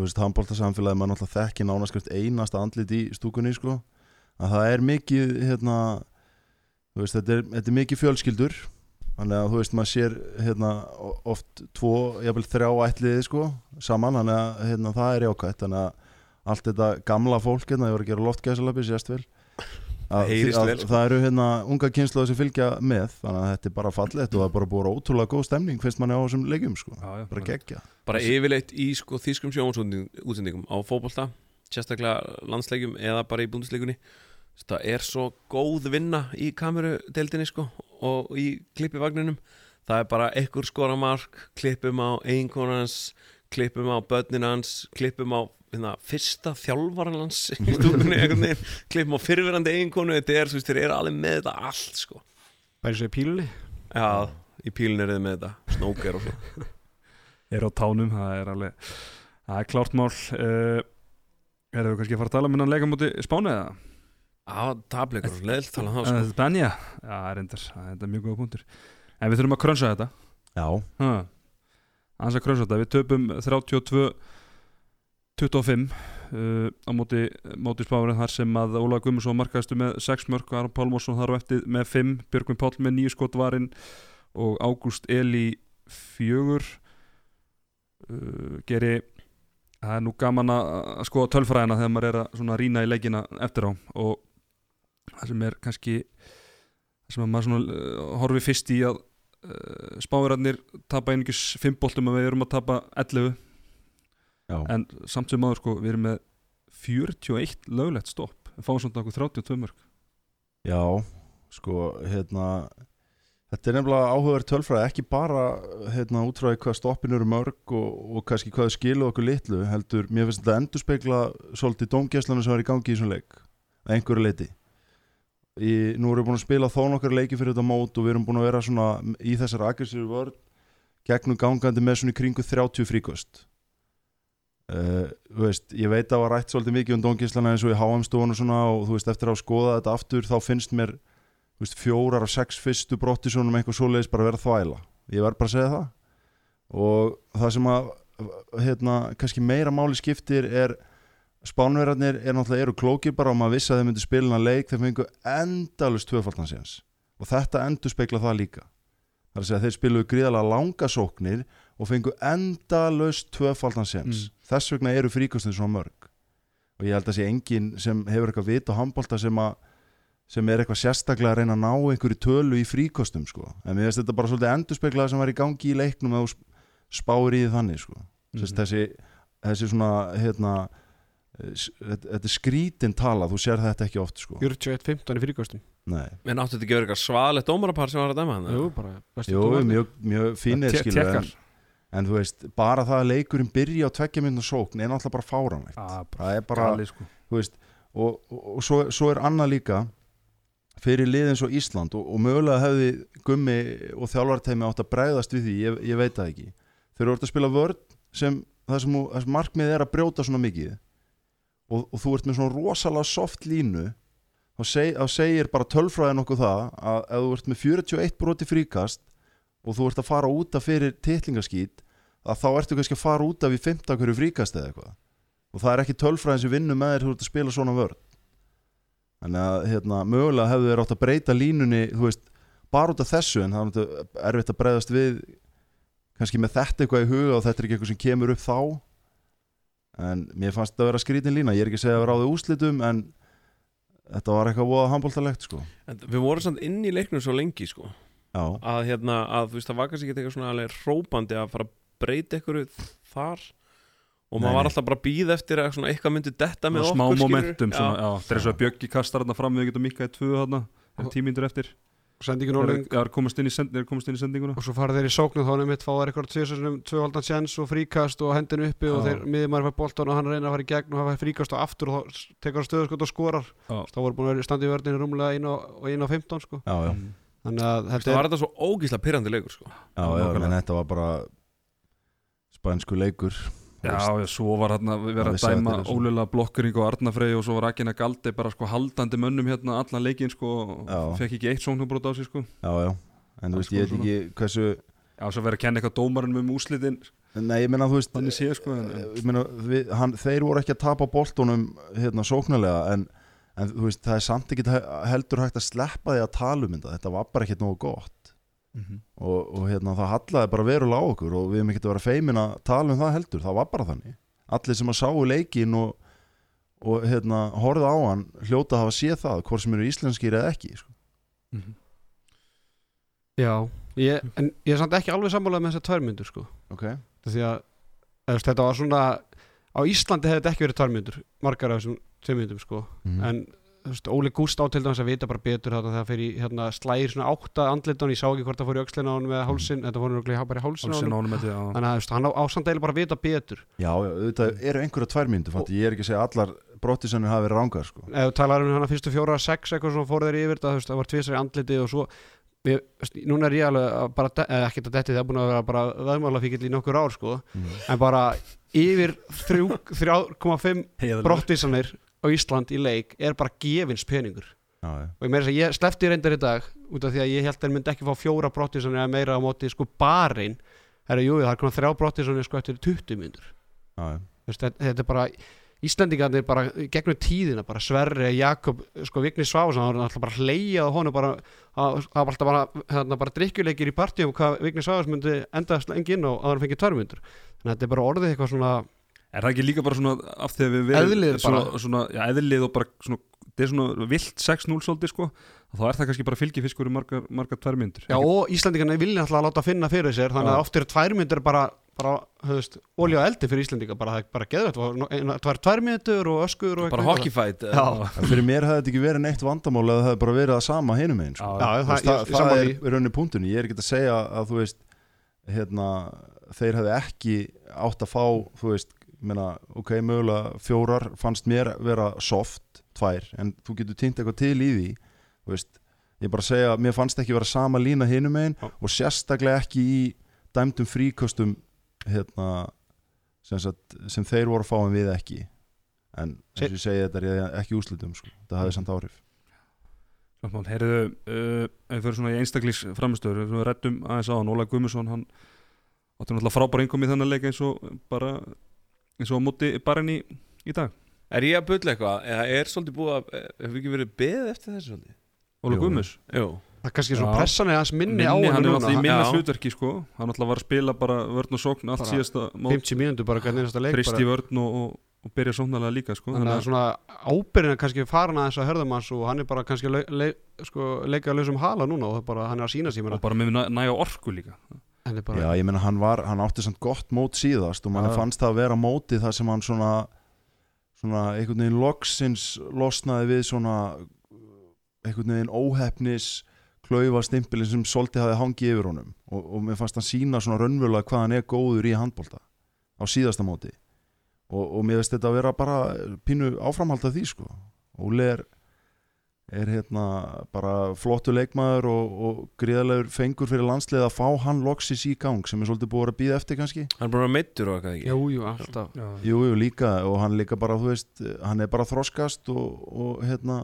Speaker 3: að þú veist, handbóltasamfélagi maður náttúrulega þekki nánaskrift einasta andlit í stúkunni sko, að það er mikið hérna, þú veist, þetta er, þetta er mikið fjölskyldur. Þannig að þú veist, maður sér hérna oft tvo, jafnvel þrjá ætliði sko, saman, þannig að hérna, það er jákvætt, þannig að allt þetta gamla fólk, hérna, ég var að gera loftgæsalabbi sérst vel. Að, að,
Speaker 5: vel, sko.
Speaker 3: það eru hérna unga kynsluði sem fylgja með. Þannig að þetta er bara fallegt og það er bara búið ótrúlega góð stemning finnst manni á þessum leikjum sko.
Speaker 2: Já, já,
Speaker 3: bara geggja
Speaker 5: bara yfirleitt í sko þýskum sjónvarsútsendingum á fótbolta sérstaklega landsleikjum eða bara í búndisleikunni það er svo góð vinna í kamerudeldinni sko og í klippivagninum. Það er bara ekkur skora mark klippum á einkonans klippum á börnin hans klippum á hérna, fyrsta veginn klippum á fyrirverandi eiginkonu. Þetta er, veist, eru alveg með þetta allt sko.
Speaker 6: Bæri svo í pílunni.
Speaker 5: Já, í pílun er þið með þetta. Snóker og svo
Speaker 2: er á tánum, það er alveg það er klárt mál. Uh, erum við kannski að fara að tala um innan leika múti Spáni eða?
Speaker 5: Já, tableikur, leðilt tala um það sko.
Speaker 2: Benja, já, reyndar, það er mjög góða punktur. En við þurfum að krönsa þetta.
Speaker 3: Já,
Speaker 2: ha. aðeins að krönsa þetta, við töpum 32 25 uh, á móti, móti Spáni þar sem að Óla Guðmundsson markaðistu með 6 mörg, Aron Pálmarsson þar á eftir með 5, Björgvin Páll með 9 skotvarinn og Ágúst Eli 4 uh, geri það er nú gaman að skoða tölfræðina þegar maður er að svona rýna í leikina eftir á. Og það sem er kannski það sem að maður svona uh, horfi fyrst í að uh, spáverarnir tapa einingis 5 boltum og við erum að tapa 11
Speaker 3: já.
Speaker 2: en samt sem maður sko við erum með 41 löglegt stopp. Við fáum svona okkur 32 mörg
Speaker 3: já sko, hérna þetta er nefnilega áhugaverð tölfræði ekki bara hérna útráði hvað stoppin eru mörg og, og kannski hvað skilu okkur litlu heldur, mér finnst þetta endur spekla svolítið dómgæslanu sem var í gangi í þessum leik að einhverju leiti í, nú erum við búin að spila þó nokkar leiki fyrir þetta mót og við erum búin að vera svona í þessar aggressífu vörð gegnum gangandi með svona í kringu 30 fríkost. Uh, veist, ég veit að það var rætt svolítið mikið um dóngislana eins og í HM-stofun og svona og þú veist, eftir að skoða þetta aftur þá finnst mér, veist, fjórar af sex fyrstu brottisónum eitthvað svoleiðis bara vera þvæla, ég verð bara að segja það. Og það sem að hérna, kannski meira máli skiptir er spánverðarnir er náttúrulega eru klókir bara og maður vissi að þeir myndi spilina leik. Þeir fengu endalust tvöfaldansins og þetta endur spekla það líka. Það er að segja að þeir spiluðu gríðalega langa sóknir og fengu endalaust tvöfaldansins
Speaker 2: Mm.
Speaker 3: þess vegna eru fríkostin svona mörg. Og ég held að sé enginn sem hefur eitthvað vit á handbólta sem, að, sem er eitthvað sérstaklega að reyna að ná einhverju tölu í fríkostum sko. en mér finnst þetta bara svolítið endurspeglaði sem var í gangi í leiknum eða þú spáir í þannig sko. mm
Speaker 2: Mhm.
Speaker 3: þessi, þessi svona hérna, eh, þetta er skrítin tala, þú sér þetta ekki oft sko.
Speaker 6: 41-15 í fríkostum
Speaker 3: Nei.
Speaker 5: En áttu þetta ekki verið eitthvað svaðalegt dómarapar sem var að dæma hann?
Speaker 6: Jú, bara bestu
Speaker 3: Jú, mjög, mjög fínir skilur en, en þú veist, bara það að leikurinn byrja á tveggja mynda sókn er náttúrulega bara fáranlegt
Speaker 2: Ah,
Speaker 3: það er bara,
Speaker 2: Gali, sko.
Speaker 3: þú veist og, og, og svo, svo er annað líka fyrir liðin svo Ísland og, og mögulega hefði gummi og þjálfartæmi átt að bregðast við því, ég, ég veit það ekki. Þeir eru orðið að spila vörn sem það sem, sem markmið er að brjóta svona mikið. Og, og þú ert með svona rosalega soft línu þá, seg, segir bara tölfræðin okkur það að ef þú ert með 41 broti fríkast og þú ert að fara út af fyrir titlingaskít að þá ertu kannski að fara út af í 15 hverju fríkast eða eitthvað. Og það er ekki tölfræðin sem vinnur með þér þú ert að spila svona vörn þannig að hérna, mögulega hefðu þeir átt að breyta línunni þú veist, bara út af þessu en það er erfitt að breyðast við kannski með þetta eitthvað í huga og þetta er ekki eitthvað sem kemur upp þá. En mér fannst þetta að vera skrítin lína. Ég er ekki að segja að vera á þau úslitum en þetta var eitthvað voða handbóltalegt sko.
Speaker 5: Við vorum samt inn í leiknum svo lengi sko.
Speaker 3: Já,
Speaker 5: að hérna, að þú veist, það var kannski ekki eitthvað svona alveg hrópandi að fara að breyta eitthvað þar og maður var alltaf bara að býða eftir að svona eitthvað myndi detta með
Speaker 2: smá
Speaker 5: okkur skilurðu.
Speaker 2: momentum
Speaker 5: Já.
Speaker 2: svona, já, það er svo að Bjöggi kastar þarna fram við getum mikkað í tvö þarna en tímíndur eftir.
Speaker 6: Sendingin
Speaker 2: er, er komast inn í, send, er komast inn í sendinguna.
Speaker 6: Og svo fara þeir í sóknu þá nefnitt fá þeir eitthvað tvisar tvöhaldan sjens og fríkast og hendin uppi og þeir miðjumæður fær boltan og hann reynir að fara í gegn og hafa fríkast og aftur og þá tekur hann stöðuskot og skorar. Þá voru búin að vera standi í vörðinu rúmlega 1 og 1 og 15 sko
Speaker 3: já, já,
Speaker 5: svo
Speaker 3: var
Speaker 2: hérna við verið að dæma ólega blokkering og Arnafrey og svo var Akina Galdi bara sko haldandi mönnum hérna allan leikinn sko og fekk ekki eitt sóknubrót á sig sko.
Speaker 3: Já, já, en þú veist, ég veit ekki hversu
Speaker 2: Já, svo verið að kenna eitthvað dómarinn um úslitin
Speaker 3: nei, ég meina, þú veist
Speaker 2: sé sko en,
Speaker 3: ég meina, við, hann, þeir voru ekki að tapa boltunum hérna sóknarlega en, en þú veist, það er samt ekki heldur hægt að sleppa því að tala um þetta. Þetta var bara ekkert nógu gott
Speaker 2: Mhm.
Speaker 3: og, og hérna, það hallaði bara verulega á okkur og við hefum ekki að vera feimin að tala um það heldur það var bara þannig allir sem að sáu leikin og, og hérna, horfðu á hann hljóta að hafa séð það hvort sem eru íslenskir eða ekki sko.
Speaker 2: Mhm.
Speaker 6: já, ég, en ég er samt ekki alveg sammálað með þessar tværmyndur sko
Speaker 3: ok,
Speaker 6: því að eða, þú veist, þetta var svona á Íslandi hefði þetta ekki verið tværmyndur margar af þessum tveimyndum sko
Speaker 3: Mhm.
Speaker 6: en þú veist, Óli Gúst á til dæmis að vita bara betur þarna þegar fyrir hérna, slægir svona átta andlitan ég sá ekki hvort það fór í öxlina á hann með hálsin þetta fór nörgulega bara í hálsin á hann
Speaker 2: að
Speaker 6: þannig að hann á, á eiginlega bara að vita betur.
Speaker 3: Já, auðvitað eru einhverja tvær myndu ég er ekki að segja að allar brottisennir hafi verið rángar sko.
Speaker 6: ef þú talar um hana fyrstu fjóra sex eitthvað svona fór þeir yfir þetta, veist, það var tvisar í andliti og svo veist, núna er ég alveg að bara, að detti það er búin að vera bara veðmála fíkil í nokkur ár sko.
Speaker 3: Mhm.
Speaker 6: en bara yfir þrjú- 3,5 brottisanir á Ísland í leik er bara gefins peningur.
Speaker 3: Já,
Speaker 6: og ég meira þess að ég slefti reyndar í dag út af því að ég held að þeir myndi ekki fá fjóra brottisanir eða meira á móti sko barinn. Herra jú, það er konar þrjá brottisanir sko eftir 20 myndur
Speaker 3: Já, já.
Speaker 6: þetta, er bara Íslendingarnir bara gegnum tíðina bara Sverri, Jakob, sko Vigni Sváðsson það var alltaf bara hleyjað á honum bara það það var alltaf bara, hérna, bara drikkjuleikir í partíum hvað Vigni Sváðs myndi endast lengi inn og að hann fengið tværmyndur þannig að þetta er bara orðið eitthvað svona
Speaker 2: Er það ekki líka bara svona af því að við
Speaker 6: Eðlið
Speaker 2: svona,
Speaker 6: bara.
Speaker 2: svona, já, eðlið og bara svona þetta er svona vilt 6-0 svolítið sko. Þá er það kannski bara fylgifiskur í margar, margar tværmyndur
Speaker 6: Já, og Íslendingarnir vilja alltaf að láta finna fyrir sér þannig
Speaker 2: Já.
Speaker 6: að oft eru tværmyndur bara, bara höfust, olja og eldi fyrir Íslendinga bara, það bara geður þetta tværmyndur og öskur og
Speaker 5: Bara hockeyfight
Speaker 3: fyrir mér hefði þetta ekki verið neitt vandamál eða það hefði bara verið það sama hinum einn sko.
Speaker 6: Það,
Speaker 3: er raunni punktunni ég er ekki að segja að þú veist hérna, þeir hefði ekki átt að fá þú veist, meina, ok, mögulega fjórar fannst mér vera soft tvær, en þú getur týnt eitthvað til í því veist, ég bara segja mér fannst ekki vera sama lína hinum einn og sérstaklega ekki í dæmdum fríkostum hérna, sem, sagt, sem þeir voru að fá en við ekki. En eins og ég segi þetta er ekki úslitum sko. það hafði samt áhrif.
Speaker 2: Samtmál, heyrðu, uh, ef við fyrir svona í einstaklís framistöður, við rettum aðeins á hann, Óla Guðmusson, hann átti náttúrulega frábær einkom í þennan leik eins og bara, eins og á móti barinn í, í dag.
Speaker 5: Er ég að bulla eitthvað? Eða er svolítið búið að Hefur ekki verið beðið eftir þessu svolítið?
Speaker 2: Óla. Guðmus,
Speaker 5: Jú
Speaker 6: Það er kannski svona pressan er hans minni,
Speaker 2: minni,
Speaker 6: á
Speaker 2: hann er
Speaker 6: hennu
Speaker 2: náttúrulega í minna
Speaker 5: Já.
Speaker 2: hlutverki sko, hann náttúrulega var að spila bara vörn og sókn allt
Speaker 6: Bara
Speaker 2: síðasta mót,
Speaker 6: 50 mínútur bara hvernig einasta leik
Speaker 2: í vörn og, og, og byrja sóknarlega líka sko,
Speaker 6: þannig að svona ábyrðin er kannski farin aðeins að hörðum hans og hann er bara kannski le, le, sko, leika að lausum hala núna og er bara, hann er að sína sér
Speaker 2: og bara með næ, næja orku líka.
Speaker 3: Já, ég meina hann var, hann átti samt gott mót síðast og
Speaker 2: Já.
Speaker 3: fannst það að vera mótið þar sem hann svona svona einhvern veginn loksins losnaði við svona einhvern veginn óhefnis klaufa stimpilin sem svolítið hafi hangið yfir honum. Og, og mér fannst hann sína svona raunverulega hvað hann er góður í handbolta á síðasta móti. Og, og mér veist þetta að vera bara pínu áframhald af því sko. Óli er er hérna bara flottu leikmaður og, og gríðalegur fengur fyrir landslið að fá hann loksis í gang sem er svolítið búið að býða eftir kannski.
Speaker 5: Hann er bara meittur og eitthvað ekki?
Speaker 6: Jú, jú, alltaf.
Speaker 2: Já,
Speaker 3: Jú, jú, líka og hann líka bara, þú veist hann er bara þroskast og, og hérna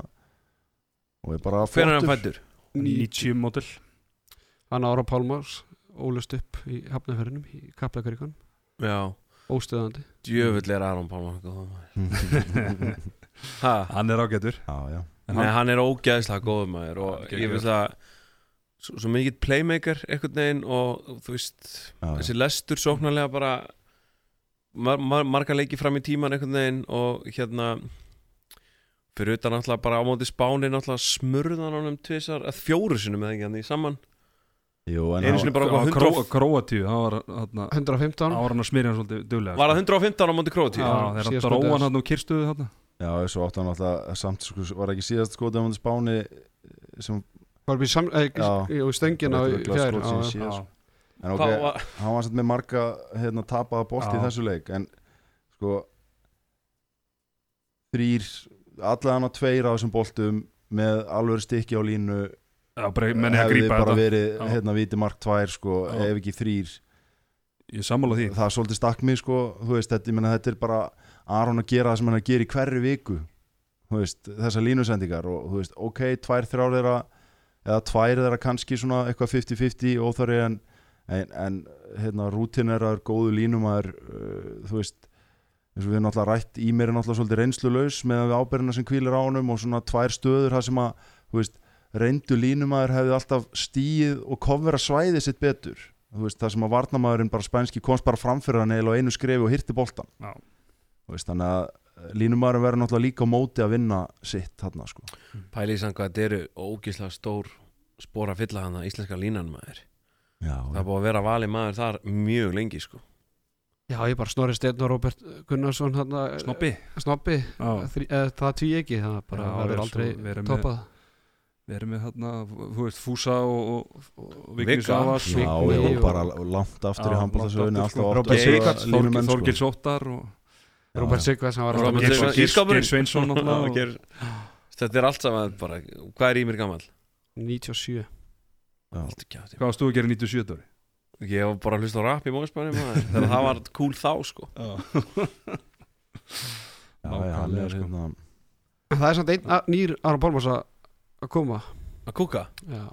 Speaker 3: og er bara
Speaker 5: Hver er hann
Speaker 3: flottur.
Speaker 5: fættur?
Speaker 2: 90 mótil.
Speaker 6: hann ára Pálmars ólust upp í hafnafjörnum í Kaplakaríkan,
Speaker 5: Já.
Speaker 6: Óstöðandi.
Speaker 5: Djöfull er Aron Pálmar góður Ha?
Speaker 2: Hann er ágætur.
Speaker 3: Já, já,
Speaker 5: Nei,
Speaker 2: hann,
Speaker 5: hann er ógæðislega góður maður og
Speaker 2: Hann er
Speaker 5: ég finnst það svo, svo mikið playmaker einhvern veginn og þú veist
Speaker 3: já, já.
Speaker 5: þessi lestur sóknarlega bara mar, mar, marga leiki fram í tíman einhvern veginn og hérna fyrir utan náttúrulega bara á móti spáni náttúrulega smurðan honum tvisar að fjóru sinum eða ekki hann í saman
Speaker 3: Jú, en
Speaker 5: einu
Speaker 3: hann-
Speaker 5: sinni bara
Speaker 2: á
Speaker 5: á
Speaker 2: Kró,
Speaker 5: 100
Speaker 2: Króatíu, það var þarna,
Speaker 6: 115
Speaker 2: ára hann að smyrja hann svolítið duglega.
Speaker 5: var
Speaker 2: sko.
Speaker 5: það 115 á móti króti
Speaker 2: Já, hann
Speaker 6: síðast
Speaker 2: dróð
Speaker 6: mótið
Speaker 2: hann hann og kyrstuðu þarna.
Speaker 3: Já, svo átti hann alltaf samt, sko, var ekki síðast skotið á hann spáni sem
Speaker 6: Var við sam, eh,
Speaker 3: er
Speaker 6: í
Speaker 3: örugglega
Speaker 6: fjær.
Speaker 3: En ok,
Speaker 5: var
Speaker 3: hann var samt með marga hérna, tapaða bolt í þessu leik en sko þrýr, allan á tveir á þessum boltum með alveg stykki á línu.
Speaker 2: Já, bara menni að
Speaker 3: hefði bara verið
Speaker 2: Já.
Speaker 3: hérna viti mark tvær sko, ef ekki þrýr
Speaker 2: Ég sammála því.
Speaker 3: Það er svolítið stakk mig sko, þú veist, þetta, ég meina, þetta er bara Aron að gera það sem hann að gera í hverju viku veist, þessar línusendingar og þú veist, ok, tvær, þrjár þeirra eða tvær þeirra kannski svona eitthvað 50-50 óþarri en, en, en hérna, rútin er að góðu línumæður uh, þú veist eins og við erum náttúrulega rætt í mér er náttúrulega svolítið reynslulaus með við ábyrðina sem kvílir á honum og svona tvær stöður það sem að, þú veist, reyndu línumæður hefði alltaf stíið og kofvera svæðið sitt betur þú veist, það sem að varnamæðurinn bara spænski komst bara framfyrir hann eða einu skrefi og hirti boltan
Speaker 2: Já.
Speaker 3: Þú veist, þannig að línumæðurinn verður náttúrulega líka á móti að vinna sitt þarna sko.
Speaker 5: Samt hvað þetta eru ógíslega stór spór að fylla hana íslenska línan maður.
Speaker 3: Já,
Speaker 5: Það búið að vera valið maður þar mjög lengi sko.
Speaker 6: Já, ég bara Snorri Steinn og Róbert Gunnarsson hana,
Speaker 2: Snoppi
Speaker 6: Snobbi.
Speaker 2: Já,
Speaker 6: þrí, eða, Það tví ekki, það bara
Speaker 2: Já,
Speaker 6: verður
Speaker 2: er
Speaker 6: aldrei toppað.
Speaker 2: við erum með hérna, þú veist, Fúsa og, og, og Vigni
Speaker 5: Vigga.
Speaker 2: Savas
Speaker 3: Já,
Speaker 6: og-
Speaker 3: bara langt aftur í alltaf
Speaker 2: sko.
Speaker 3: að sko.
Speaker 2: Þorgils Óttar og
Speaker 6: Sigvars,
Speaker 5: Robert Ísskápurinn.
Speaker 2: Geir Sveinsson
Speaker 5: Þetta er allt saman bara Hvað er í mér gammal?
Speaker 6: 97
Speaker 3: Já.
Speaker 5: Allt ekki að
Speaker 2: Hvað varst þú að gera í 97 ári?
Speaker 5: Ég var bara að hlusta á rap í móðspæni Þegar það var cool þá sko
Speaker 2: sko.
Speaker 3: hérna
Speaker 6: Það er samt einn nýr Aron Pálmars að koma
Speaker 5: Að kúka?
Speaker 6: Já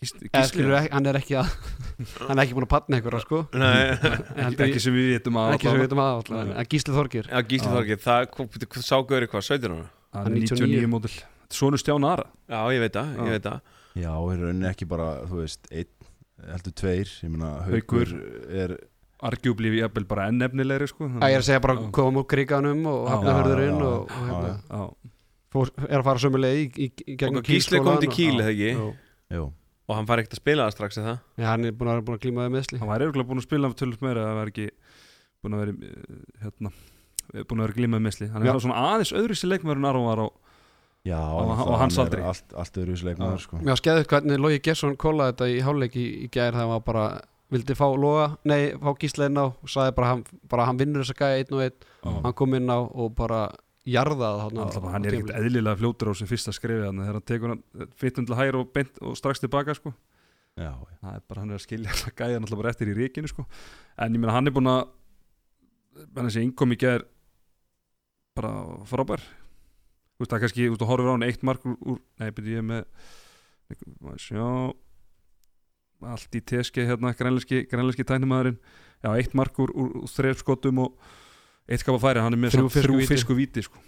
Speaker 6: skilur, hann er ekki að hann er ekki búin að patna einhverja sko.
Speaker 5: Nei.
Speaker 2: Ekki
Speaker 6: ég-
Speaker 2: sem við vitum að
Speaker 6: ekki sem við veitum að alltaf
Speaker 2: Nei.
Speaker 6: en Gísli Þorgir.
Speaker 5: Já, Gísli. Þorgir, það hvað- sá Gauri hvað, 17 ára?
Speaker 2: Það er
Speaker 6: 99
Speaker 2: 99 mótil Svonu Stján Ara.
Speaker 5: Já, ég veit það, ég veit það.
Speaker 3: Já, í rauninni ekki bara, þú veist, einn heldur tveir, ég meina
Speaker 2: Haukur.
Speaker 3: Haukur er
Speaker 2: Argjúbli við jafnvel bara enn nefnilegri sko.
Speaker 6: Það er að segja bara koma úr kriganum og hafnahörðurinn og, hérna, er að fara sömu leið í, í, í gegnum
Speaker 5: Og Gísli kom til
Speaker 6: Kílskólann
Speaker 5: Kíl,
Speaker 6: og-
Speaker 5: hann fær ekkert að spila það strax, eða?
Speaker 6: Já, hann er búin að, búin að glíma við meðsli
Speaker 2: hann var eiginlega búin að spila tölvöld meira að það var ekki búin að vera eh, hérna búin að vera glímað misli hann
Speaker 6: Já.
Speaker 2: er svona aðeins öðru sér leikmæður en Aron var á
Speaker 3: já,
Speaker 2: Og-
Speaker 3: náttúrulega
Speaker 2: og hans
Speaker 3: hann
Speaker 2: aldri.
Speaker 3: Allt, allt öðru í leikmaður,
Speaker 2: Já.
Speaker 3: sko
Speaker 6: var skeðið hvernig Logi Gesson kólaði þetta í hálfleik í, í gær þegar hann bara vildi fá Loga, nei, fá Gísli inn á og sagði bara hann, bara hann vinnur þessa gæja einn og einn, hann kom inn á og bara á
Speaker 2: hann er ekkert eðlilega fljótur á sem fyrsta skrifið hann þegar hann tekur hann fytum til hægri og, beint, og strax tilbaka sko.
Speaker 3: Já,
Speaker 2: það er bara hann er að skilja alltaf gæðan alltaf bara eftir í ríkinu sko. en ég meina hann er búin að hann þessi innkom í gær bara frábær. Þú veist það kannski, þú veist þú horfir á hann eitt mark úr, úr nei, byrju ég með maður sjá. Allt í teski hérna grænleiski, tæknumæðurinn já, eitt mark úr, úr, úr þreif skotum og eitt skapa færi, hann er með
Speaker 6: Þrjú
Speaker 2: þrjú
Speaker 6: fiskuvíti.
Speaker 2: fisku víti sko.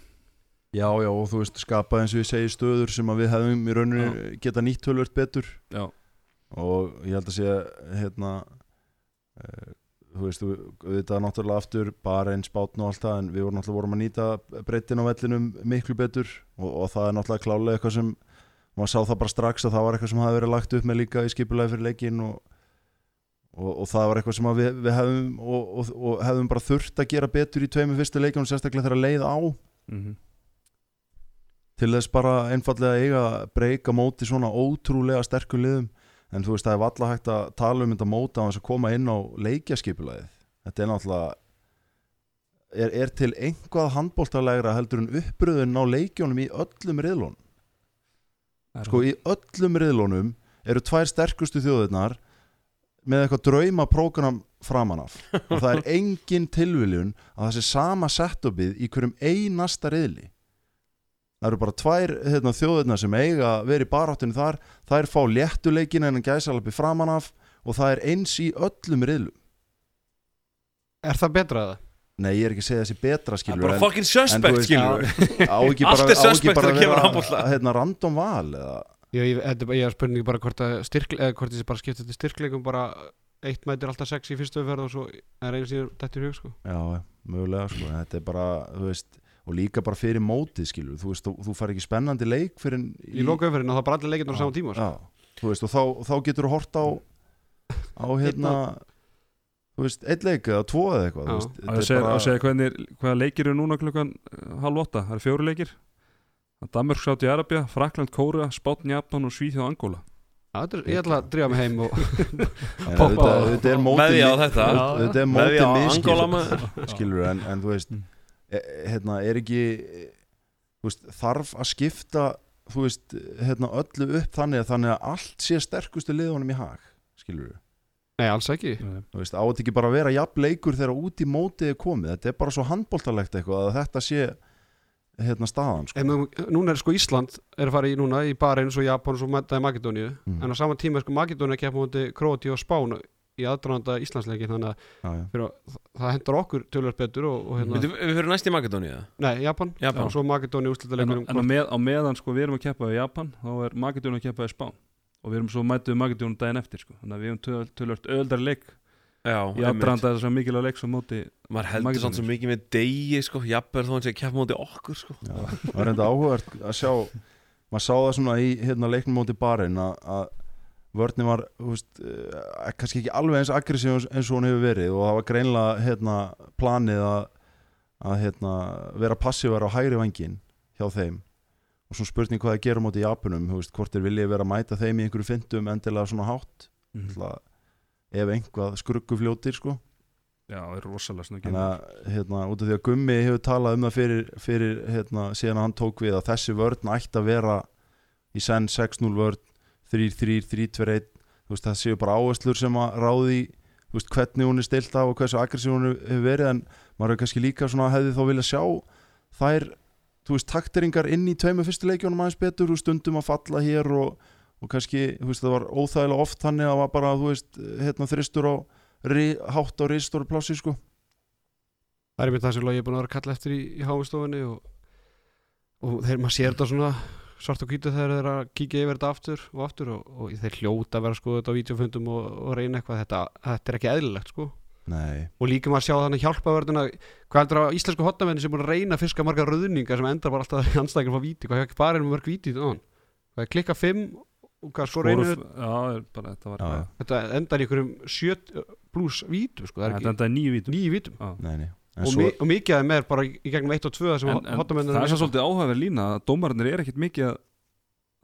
Speaker 3: já, já, og þú veist, skapa eins og ég segi stöður sem við hefum í rauninni geta nýtt tölvört betur
Speaker 2: já,
Speaker 3: og ég held að sé hérna uh, þú veist, þetta er náttúrulega aftur bara einn spátn og allt það en við vorum náttúrulega vorum að nýta breytin á vellinum miklu betur og, og það er náttúrulega klálega eitthvað sem maður sá það bara strax að það var eitthvað sem hafi verið lagt upp með líka í skipulagi fyrir leikin og, og, og það var eitthvað sem við, við hefum og, og, og hefum bara þurft að gera betur í tveimur fyrstu leikunum sérstaklega þegar að leið á.
Speaker 2: Mm
Speaker 3: til þess bara einfallega eiga breyka móti svona ótrúlega sterkur liðum. En þú veist það er valla hægt að tala um þetta móta á þess að koma inn á leikjaskipulaðið þetta er náttúrulega er, er til einhvað handbóltalegra heldur en uppröðun á leikjónum í öllum riðlunum? Sko í öllum riðlunum eru tvær sterkustu þjóðirnar með eitthvað drauma prógram framan af. Og það er engin tilviljun að það sé sama setupið í hverjum einasta riðli. Það eru bara tvær hérna, þjóðirnar sem eiga að vera í baráttinu þar. Þær fá léttuleikin en gæsalappi framan af og það er eins í öllum riðlum.
Speaker 6: Er það betra það?
Speaker 3: nei ég er ekki að segja þessi betra
Speaker 5: Það er
Speaker 3: skilur
Speaker 5: bara
Speaker 3: en,
Speaker 5: fucking suspect,
Speaker 3: veist-
Speaker 5: skilur
Speaker 3: á ekki
Speaker 5: Allt
Speaker 3: bara,
Speaker 5: er
Speaker 3: á ekki
Speaker 5: suspect
Speaker 3: bara
Speaker 5: þegar
Speaker 3: að
Speaker 5: kemur að
Speaker 3: vera hérna, random val eða
Speaker 6: Ég, ég, þetta er er spurningi bara hvort að styrkle, eða hvort þessi bara skipta til styrkleikum bara eitt mætir alltaf sex í fyrstu umferð og svo er einu síður dættur í hug sko.
Speaker 3: Já, mögulega sko, en þetta er bara, þú veist og líka bara fyrir mótið skilur þú veist, þú, þú fær ekki spennandi leik fyrir
Speaker 6: í, í loka umferðin og það er bara allir leikinn á sama tíma sko.
Speaker 3: Já, þú veist, og þá, þá getur þú hort á á hérna þú veist, eitt leik eða tvo eða eitthvað
Speaker 6: Já.
Speaker 3: þú veist,
Speaker 2: að
Speaker 3: þetta er
Speaker 2: segja,
Speaker 3: bara-
Speaker 2: að segja hvernig, hvaða leikir eru núna klukkan eh, halv åtta, það eru fjóri leikir Danmörk, Sáti Arabia, Frakland, Kóra Spátn, Japan og Svíþjóð
Speaker 6: þetta er- Ég ætla að drífa mig heim og Poppa
Speaker 3: er mótið
Speaker 5: Veðja á þetta.
Speaker 3: Er
Speaker 5: Veðja
Speaker 3: mótið
Speaker 5: á maður.
Speaker 3: skilur en, en þú veist
Speaker 2: Mm.
Speaker 3: e, hérna, er ekki þú veist, þarf að skipta þú veist, hérna, öllu upp þannig að þannig að allt sé sterkustu liðunum í hag skilur
Speaker 6: Nei, alls ekki.
Speaker 3: Þú veist, á þetta ekki bara að vera jafn leikur þegar út í mótið er komið? Þetta er bara svo handbóltalegt eitthvað að þetta sé hérna staðan sko.
Speaker 6: En nú- núna er sko Ísland er að fara í núna í bara eins og Japan og Makedóníu
Speaker 3: Mm.
Speaker 6: en á sama tíma er sko Makedóníu að keppa múti Króti og Spán í aðdraðanda Íslandsleiki þannig að fyrir, að- það hendur okkur tölvöld betur og, og hérna,
Speaker 5: Við við fyrir næst í Makedóníu
Speaker 6: nei, Japan,
Speaker 5: Japan.
Speaker 6: og svo Makedóníu
Speaker 2: en,
Speaker 6: úrslitaleikur
Speaker 2: en á, með, á meðan sko við erum að keppa við Japan þá er Makedónu að keppa við Spán og við erum svo mætuð Makedónu daginn eftir sko. þannig að við erum tölvöld öldar leik
Speaker 5: Já,
Speaker 2: í
Speaker 5: einmitt.
Speaker 2: aðdraðanda þess að mikilvæg leik sem móti
Speaker 5: Maður heldur samt svo mikið með degi sko. Jafnvel þó hann sé að keppa móti okkur sko.
Speaker 3: Já, það var reynda áhugavert að sjá maður sá það svona í hérna, leiknum móti barinn að, að vörnum var veist, uh, kannski ekki alveg eins aggressív eins- og hún hefur verið og það var greinlega hérna, planið að, að hérna, vera passívar á hægri vangin hjá þeim. Og svona spurning hvað það gerum móti Japunum þú veist, hvort er viljið vera að mæta þeim í einhverju fyndum endilega svona hátt. Mm. Ef einhvað skruggufljótir sko.
Speaker 2: Já, það er rosalega snöggin
Speaker 3: Þannig að hérna, út af því að Gummi hefur talað um það fyrir, fyrir hérna, síðan að hann tók við að þessi vörn ætti að vera í senn 6-0 vörn 3-3, 3-2-1 þú veist, það séu bara áherslur sem að ráði þú veist, hvernig hún er stilt af og hversu aggressív hún hefur verið en maður er kannski líka svona hefði þá vilja sjá þær, þú veist, takteringar inn í tveimu fyrstu leikjónum aðeins betur og stundum að falla hér og, og kannski, þú veist, það var óþægilega oft þannig að það var bara, þú veist, hérna þristur á hátt á ristóru plássi, sko.
Speaker 6: Það er einmitt það sem ég er búin að vera að kalla eftir í, í háfistofunni og, og þeir maður sér þetta svona svart og hvítu þegar þeir eru að kíkja yfir þetta aftur og aftur og, og þeir hljóta að vera að skoða þetta á vídeofundum og, og reyna eitthvað. Þetta, þetta er ekki eðlilegt sko.
Speaker 3: Nei,
Speaker 6: og líka maður sjá þannig hjálpaverðina hvað heldur að íslensku hotnamenni sem búin að reyna að fiska margar röðningar sem endar bara alltaf í anstækjum frá víti, hvað hefur ekki bara einu mörg víti hvað er klikka 5 og hvað sko reynir
Speaker 2: er þetta
Speaker 6: endar í einhverjum 7 pluss vítum sko, það er
Speaker 2: þetta
Speaker 6: ekki
Speaker 2: endaði nýju vítum.
Speaker 6: nýju vítum.
Speaker 3: Nei, nei. En
Speaker 6: og,
Speaker 3: svo,
Speaker 6: mi og mikið af þeim er bara í, í gegnum 1 og 2 sem
Speaker 2: en, en það er svo svolítið áhugaverð lína að dómarnir er ekkert mikið að,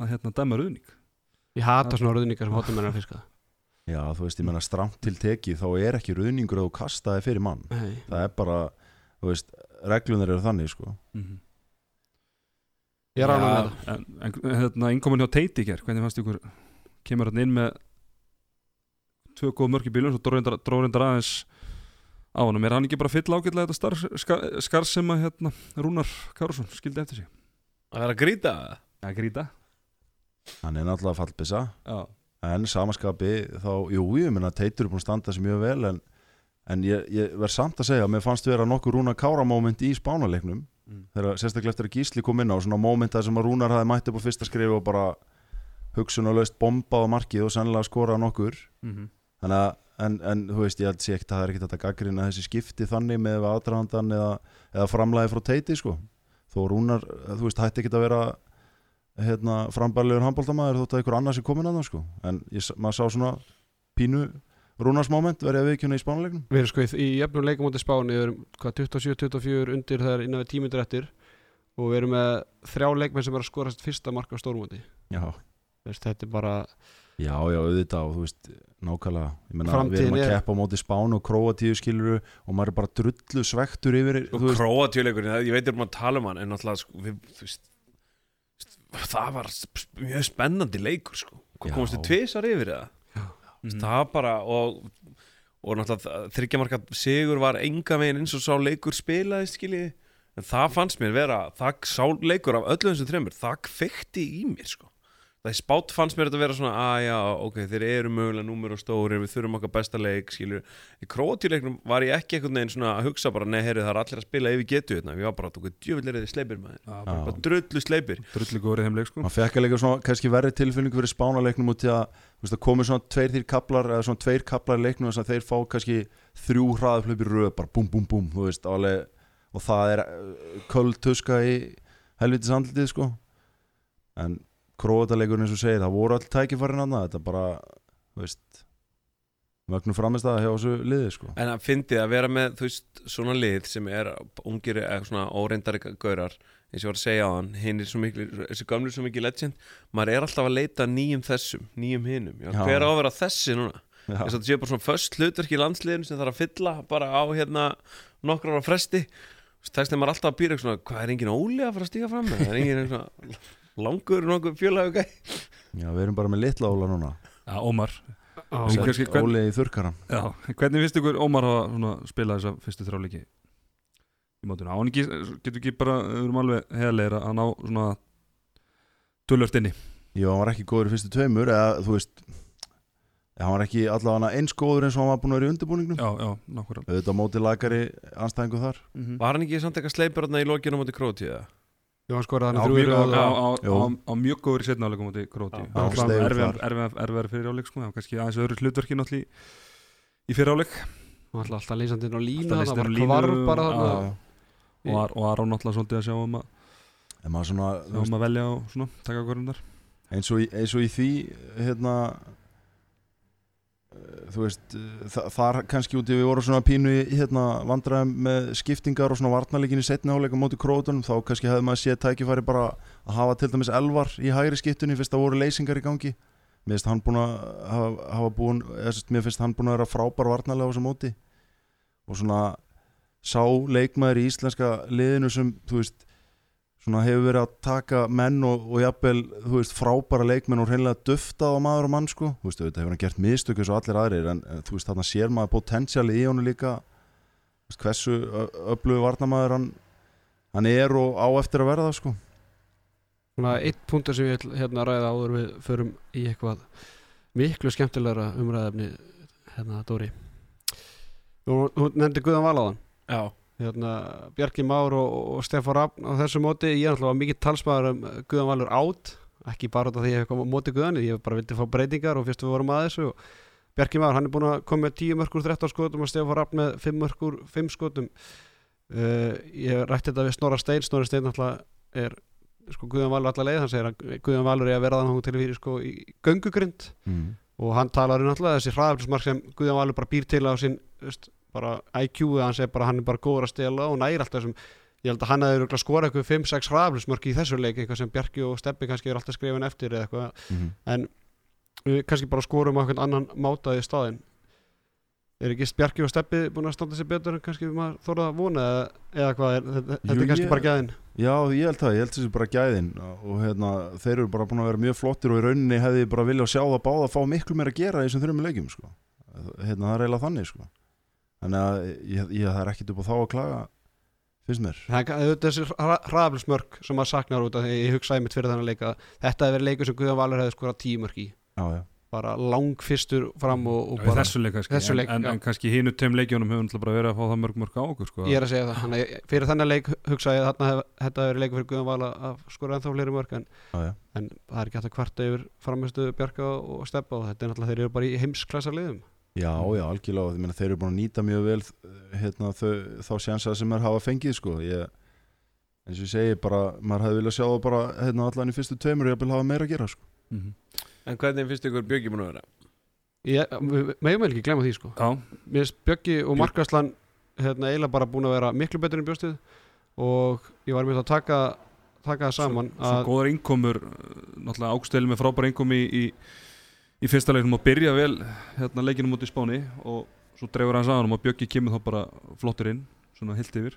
Speaker 2: að hérna, dæma ruðning.
Speaker 6: Ég hata svona röðningar sem hotnamennin er að fiska.
Speaker 3: Já, þú veist, ég menna stramt til teki þá er ekki ruðningur að þú kastaði fyrir mann.
Speaker 6: Nei.
Speaker 3: það er bara, þú veist reglunar eru þannig, sko.
Speaker 2: Mm
Speaker 6: ég er ánað með þetta
Speaker 2: en, en hérna, innkomin hjá Teiti ger hvernig fannst ykkur kemur hann inn með tvö góð mörki bílum svo dróðrindar aðeins á hann er hann ekki bara fyll ágætlega þetta star, skar, skar sem að hérna, Rúnar Kárusson skildi eftir sig?
Speaker 5: Það að grýta.
Speaker 2: Að gríta
Speaker 3: hann er náttúrulega fallbissa.
Speaker 2: Já,
Speaker 3: en samaskapi þá, jú, ég menna Teitur er búin að standa sig mjög vel en, en ég, ég verð samt að segja að mér fannst vera nokkur Rúnar Kára moment í spánaleiknum
Speaker 2: Mm.
Speaker 3: þegar sérstaklega eftir að Gísli kom inn á svona momenta sem að Rúnar hafi mætt upp á fyrsta skrifu og bara hugsunarlaust bombað á markið og sennilega skorað nokkur
Speaker 2: mm -hmm.
Speaker 3: þannig að en, en þú veist, ég held sé ekkert að það er ekkert að gaggrina þessi skipti þannig með aðdraðandan eða, eða framlæði frá teiti sko. þó Rúnar, þú veist, hætti ekkert að vera hérna, frambærlegur handbóltamæður þótt að einhver annar sem komin að það sko. en ég, maður sá svona pínu Rúnars moment verið að viðkjöna í spánuleiknum
Speaker 6: við erum sko í, í jöfnum leikum átti spáni við erum hvað 27-24 undir það er innan við tímyndir eftir. Og við erum með þrjá leikmenn sem er að skorast fyrsta marka á stórmóti.
Speaker 3: Já,
Speaker 6: Veist, þetta er bara
Speaker 3: já, já, auðvitað og þú veist, nákvæmlega ég menna, við erum að
Speaker 6: er-
Speaker 3: keppa á móti spánu og króatíu skiluru og maður er bara drullu svektur yfir
Speaker 5: Og
Speaker 3: þú veist,
Speaker 5: króatjuleikurinn, ég veit er maður að tala um hann En náttúrulega, sko, við, þú veist Það var mjög spennandi leikur, sko. Þið tvisar yfir það?
Speaker 2: Mhm.
Speaker 5: Það var bara, og Og náttúrulega, þryggjamarka sigur var enga veginn eins og sá leikur spilaði, skiljiði En það fannst mér vera, það sá leikur af öllu þessum þreymur, það kveikti í mér, sko Það er spátt fannst mér þetta vera svona, að já, ok, þeir eru mögulega númer og stórir, við þurfum okkar besta leik, skilur. Í króatíuleiknum var ég ekki einhvern veginn svona að hugsa bara, nei, herri, það er allir að spila yfir getu hérna. Ég var bara, veist, djöfull er þið sleipir maður.
Speaker 2: Já,
Speaker 3: Já.
Speaker 5: Bara drullu sleipir.
Speaker 2: drullu góður í þeim leik sko
Speaker 3: maður fekk að leika svona kannski verri tilfinningu fyrir spánaleiknum út í að þú veist, það komið svona tveir þýr kaplar eða svona tveir kaplar í leiknum þess að þeir fá kannski þrjú hraðaflöp í röð bara búm búm búm þú veist, alveg, og það er uh, köld tuska í helvitis andlitið sko en króataleikurinn eins og segir það voru all tækifærin annað þetta bara, veist mögnum framist að hjá þessu liði sko.
Speaker 5: En að fyndi að vera með, þú veist, svona lið sem er ungir eða svona óreindari gaurar eins og ég var að segja á hann hinn er svo mikil, þessi gamlu er svo mikil legend maður er alltaf að leita nýjum þessum nýjum hinnum, hver á að vera þessi núna? Þess að þetta sé bara svona föst hlutverk í landsliðinu sem þarf að fylla bara á hérna nokkrar ára fresti. Þess að maður alltaf að býra eitthvað svona hvað er engin óli að fara að stíga fram? Með það er engin svona langur nokkuð fjölaðu gæ
Speaker 3: Já, við erum bara með litla óla núna.
Speaker 2: Já, Ómar.
Speaker 6: Já,
Speaker 3: Óli í þurrkaran
Speaker 2: Já, hvernig finnst ykkur Ómar svona, spilað þessa fyrstu þráleiki í mótuna? Á hann ekki, getur ekki bara, við erum alveg heðleira að ná svona tölvört inni?
Speaker 3: Jú, hann var ekki góður í fyrstu tveimur eða þú veist eða hann var ekki allavega eins góður eins og hann var búin að vera í undirbúningnum.
Speaker 2: Já, já, nákvæmlega.
Speaker 3: Auðvitað á móti lagari anstæðingu þar.
Speaker 2: Mm -hmm.
Speaker 5: var hann ekki samt eitthvað sleipur þarna í lokinu á móti krótíða
Speaker 6: Já, hann skoraði
Speaker 2: á,
Speaker 6: hann þrjú í
Speaker 2: mjög-
Speaker 6: röð.
Speaker 2: á, mjög góður í setna áleikum móti Króti erfiðar fyrir áleik sko, kannski aðeins öðru hlutverki náttúrulega í, í fyrir áleik
Speaker 6: alltaf, alltaf leysandi inn á
Speaker 2: Alltaf
Speaker 6: það var kvarf bara
Speaker 2: og, Ar, og Aron náttúrulega svolítið að sjá um að, um að velja og svona, taka hverjum þar
Speaker 3: eins, og í, eins og í því hérna þú veist eh, þa þar kannski úti við vorum svona pínu í hérna vandræðum með skiptingar og svona varnarleikin í setni áleika móti krótunum þá kannski hefði maður séð tækifæri bara að hafa til dæmis elvar í hægri skiptunni fyrst það voru leysingar í gangi. Mér finnst hann búin að hafa, hafa búin eða, mér finnst hann búin að vera frábær varnarlega á þessu móti. Og svona sá leikmaður í íslenska liðinu sem þú veist svona hefur verið að taka menn og, og jafnvel, þú veist, frábæra leikmenn og hreinlega duftað á maður og mann sko. Þú veist, auðvitað hefur hann gert mistök eins og allir aðrir en, en þú veist, þarna sér maður potensiali í honum líka. Þú veist, hversu öflugu varnamaður hann hann er og á eftir að verða sko.
Speaker 6: Svona eitt punktur sem ég vil hérna ræða áður við förum í eitthvað miklu skemmtilegra umræðefni hérna Dóri. Þú, þú nefndi Guðan Valaðan
Speaker 5: já,
Speaker 6: hérna, Bjarki Már og, og Stefán Rafn á þessu móti, ég er alltaf mikið talsmaður um Guðan Valur átt ekki bara því að ég hef komið á móti Guðan ég hef bara vildi fá breytingar og fyrst við vorum að þessu og Bjarki Már, hann er búin að koma með 10 mörkur 13 skotum og Stefán Rafn með 5 mörkur 5 skotum. Uh, ég rætti þetta við Snorra Stein Snorra Stein alltaf er sko Guðan Valur allar leið, hann segir að Guðan Valur er að vera þannig til fyrir sko í göngugrind.
Speaker 3: Mm.
Speaker 6: og hann talar um náttúrulega þessi hraðaflismark sem Guðjón Valur bara býr til á sín bara IQ-ið hans er bara hann er bara góður að stela og næri alltaf sem ég held að hann örugglega skorað eitthvað 5-6 hraðaflismark í þessu leik eitthvað sem Bjarki og Steppi kannski er alltaf skrifin eftir eða eitthvað
Speaker 3: Mm.
Speaker 6: en við kannski bara skorum á einhvern annan mátaði staðinn er ekki Bjarki og Steppi búin að standa sér betur en kannski maður að vona eða, eða hvað er, þetta,
Speaker 3: Jú,
Speaker 6: er kannski
Speaker 3: ég-
Speaker 6: bara gæðin
Speaker 3: Já, ég held það, ég held þessi bara gæðin og hérna, þeir eru bara búin að vera mjög flottir og í rauninni hefði bara viljað sjá það báða að fá miklu meira að gera í þessum þrjum leikjum sko. hérna, það er eiginlega þannig sko. Þannig að ég, ég, það er ekkit upp á þá að klaga finnst mér.
Speaker 6: Það er auðvitað þessi hraðaflismörk sem maður saknar út af því að ég hugsaði mitt fyrir þannig leika þetta hefði verið leikur sem Guðjón Valur hefði skorað 10 mörk í.
Speaker 3: Já, já,
Speaker 6: bara lang fyrstur fram og, og
Speaker 2: Já,
Speaker 6: bara
Speaker 2: þessu leik kannski,
Speaker 6: þessu leik,
Speaker 2: en, en, en kannski hínu tveim leikjónum hefur náttúrulega bara verið að fá það mörg mörg á okkur sko.
Speaker 6: ég er að segja það, þannig að fyrir þannig leik hugsaði ég að þarna hef, þetta hefur verið leikur fyrir Guðjón Val að- að skora ennþá fleiri mörk en,
Speaker 3: já, já.
Speaker 6: en það er ekki hægt að kvarta yfir er heimsklassa liðum
Speaker 3: Já, já, algjörlega, ég meina þeir eru búin að nýta mjög vel hérna, þau, þá sjansa sem þeir hafa fengið sko. ég, eins og ég segi bara, maður hefði viljað sjá það bara hérna, allan í fyrstu tveimur og ég vil hafa meira að gera sko.
Speaker 2: Mhm.
Speaker 5: en hvernig finnst ykkur Björki búin að vera?
Speaker 6: ég, megum vel ekki glemma því sko
Speaker 2: Já,
Speaker 6: mér finnst Björki og Markaslan hérna, eiginlega bara búin að vera miklu betur en bjóstið og ég var með að taka taka það saman
Speaker 2: svo
Speaker 6: að
Speaker 2: góðar innkomur uh, náttúrulega ákstæli með frábæra innkomi í, í, í fyrsta leiknum og byrja vel hérna leikinum út í Spáni og svo dreifur hans að hann og Bjöggi kemur þá bara flottur inn, svona heilt yfir.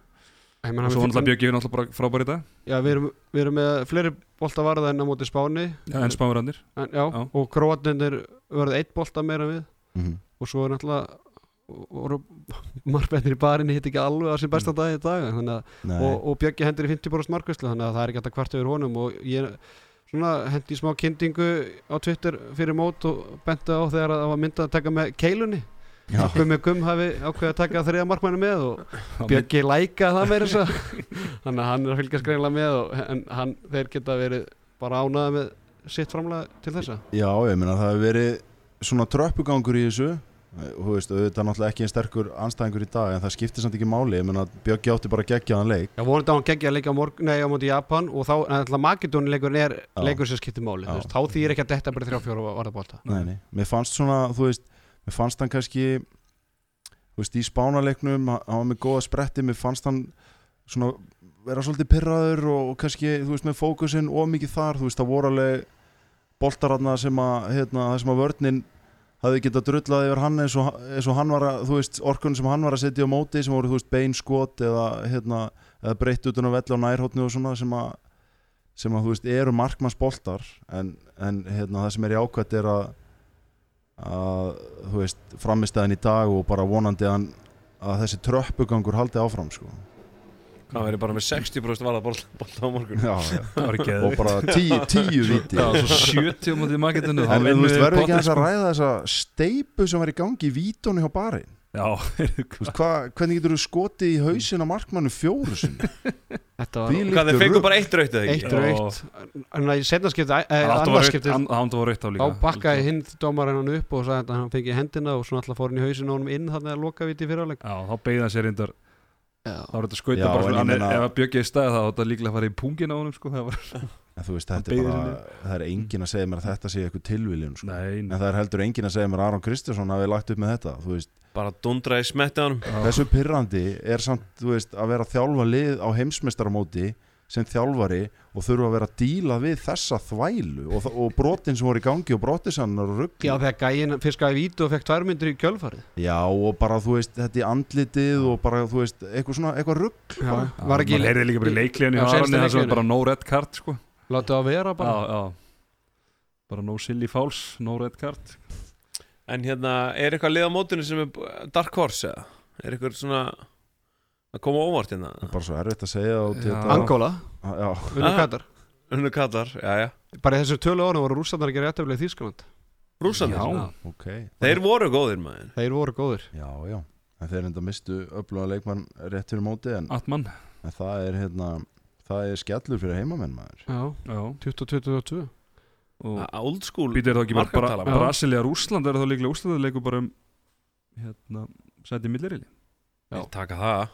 Speaker 6: Ég
Speaker 2: og
Speaker 6: meina, hann
Speaker 2: svo
Speaker 6: við-
Speaker 2: náttúrulega Bjöggi er náttúrulega bara frábær í dag.
Speaker 6: Já, við, erum, við erum með fleiri bolta varða enn á móti Spáni.
Speaker 2: Já, en spáverðanir
Speaker 6: en, já,
Speaker 2: Já.
Speaker 6: og Króatnir verða eitt bolta meira við.
Speaker 3: Mm
Speaker 6: og svo er voru margbennir í barinni hitt ekki alveg á sin besta dag í dag og, og Bjöggi hendur í 50% markvæslu þannig að það er ekki hægt að kvart yfir honum og ég hendi smá kyndingu á Twitter fyrir mót og benti á þegar það var myndað að taka með keilunni. Gummi Gumm hafi ákveðið að taka þriða markmanni með og Bjöggi lækaði það að þannig að hann er að fylgjast greinlega með og, en hann, þeir geta verið bara ánaði með sitt framlega til þessa.
Speaker 3: Já, ég meina það hefur verið svona tröppugangur í þessu þú veist, auðvitað náttúrulega ekki einn sterkur anstæðingur í dag en það skiptir samt ekki máli ég meina Björki átti bara geggjaðan leik
Speaker 6: Já, vonandi á hann geggja að leika á morgun, nei, á móti Japan og þá, en alltaf Makedóni leikurinn er
Speaker 3: Já.
Speaker 6: leikur sem skiptir máli,
Speaker 3: Já.
Speaker 6: þú veist, þá þýr ekki að þetta bara þrjá fjóra varðabólta.
Speaker 3: nei, nei. mér fannst svona, þú veist mér fannst hann kannski þú veist, í spánaleiknum hann var með góða spretti, mér fannst hann svona vera svolítið pyrraður og, og kannski, þú veist, með fókusin og mikið þar, þú veist, það voru alveg boltaranna sem að, hérna, það sem að vörnin hafði getað drullað yfir hann eins og, eins og hann var að, þú veist, orkun sem hann var að setja á móti sem voru, þú veist, beinskot eða, hérna, eða breytt utan að velli á nærhóttni og svona sem að, sem að, þú veist, eru markmannsboltar en, en hérna, það sem er jákvætt er að, að, þú veist, framistæðin í dag og bara vonandi að, að þessi tröppugangur haldi áfram, sko.
Speaker 5: Hvað verður bara með 60% varða bolta á morgun.
Speaker 3: Já, já.
Speaker 2: Það
Speaker 3: og bara tíu, tíu viti
Speaker 2: Það var svo 70 á móti magetinu
Speaker 3: En þú veist, verður ekki að ræða þessa steipu sem var í gangi í vítónu hjá barinn
Speaker 2: Já,
Speaker 3: hva, hvernig getur þú skotið í hausin á markmannu fjóru sinni
Speaker 6: Þetta var
Speaker 5: Hvað þeir fengu bara eitt raukt eða
Speaker 6: eitt í skipti, eh,
Speaker 2: það Hann var rautt á
Speaker 6: Þá
Speaker 2: líka
Speaker 6: bakkaði hinn dómarinn hann upp og sagði að hann fengi hendina og svona alltaf fór hann í hausinu honum inn þannig að loka viti fyrirháleik
Speaker 2: Já, þá beigði hann sér reyndar
Speaker 6: Já,
Speaker 2: þá var þetta skauta bara
Speaker 3: en
Speaker 2: svona er-
Speaker 3: meina-
Speaker 2: ef að bjöggi í stað þá var þetta líklega að fara í pungin á honum sko, það var,
Speaker 3: En þú veist, er bara Það er engin að segja mér að þetta sé eitthvað tilviljun sko.
Speaker 2: nei,
Speaker 3: En það er heldur engin að segja mér að Aron Kristjánsson hafi lagt upp með þetta
Speaker 5: Bara dundraði smetti á
Speaker 2: Já.
Speaker 3: hversu pyrrandi er samt, þú veist, að vera að þjálfa lið á heimsmeistaramóti sem þjálfari og þurfa að vera að díla við þessa þvælu og, og brotin sem voru í gangi og brotisannar og rugg
Speaker 6: Já þegar gæinn fiskaði vítu og fekk tvær myndir í kjölfarið
Speaker 3: Já, og bara, þú veist, þetta í andlitið og bara, þú veist, eitthvað svona, eitthvað rugg
Speaker 6: Já,
Speaker 2: Já,
Speaker 6: var ekki
Speaker 2: maður heyrði líka bara í leikliðinu
Speaker 6: Já,
Speaker 2: það
Speaker 6: leikliðinu.
Speaker 2: bara no red card sko.
Speaker 6: Láttu að vera
Speaker 2: já,
Speaker 6: bara
Speaker 2: já. bara no silly fouls, no red card
Speaker 5: En hérna, er eitthvað lið á mótinu sem er Dark Horse eða? Er eitthvað svona að koma óvart hérna?
Speaker 3: bara svo erfitt að segja og
Speaker 2: Já.
Speaker 6: Angola,
Speaker 3: Já,
Speaker 6: unnu
Speaker 5: Ah.
Speaker 6: kættar
Speaker 5: Unnu kallar, já já.
Speaker 6: Bara í þessu tölu ára voru rússandar að gera réttaflega í Þýskaland
Speaker 5: Rússandir,
Speaker 2: Já.
Speaker 3: ok.
Speaker 5: Þeir voru góðir maður.
Speaker 6: Þeir voru góðir.
Speaker 3: Já, já, en þeir enda mistu öfluga leikmann rétt fyrir móti en,
Speaker 2: Atman.
Speaker 3: en það er hérna það er skellur fyrir heimamenn maður.
Speaker 6: Já,
Speaker 2: já.
Speaker 6: 2022
Speaker 2: og
Speaker 5: Old school
Speaker 2: býtir þá ekki bara,
Speaker 5: markatala.
Speaker 2: bara Brasilia Rússland er þá líklega úrslutaleikur bara um hérna, sæti millirili?
Speaker 5: Þeir Taka það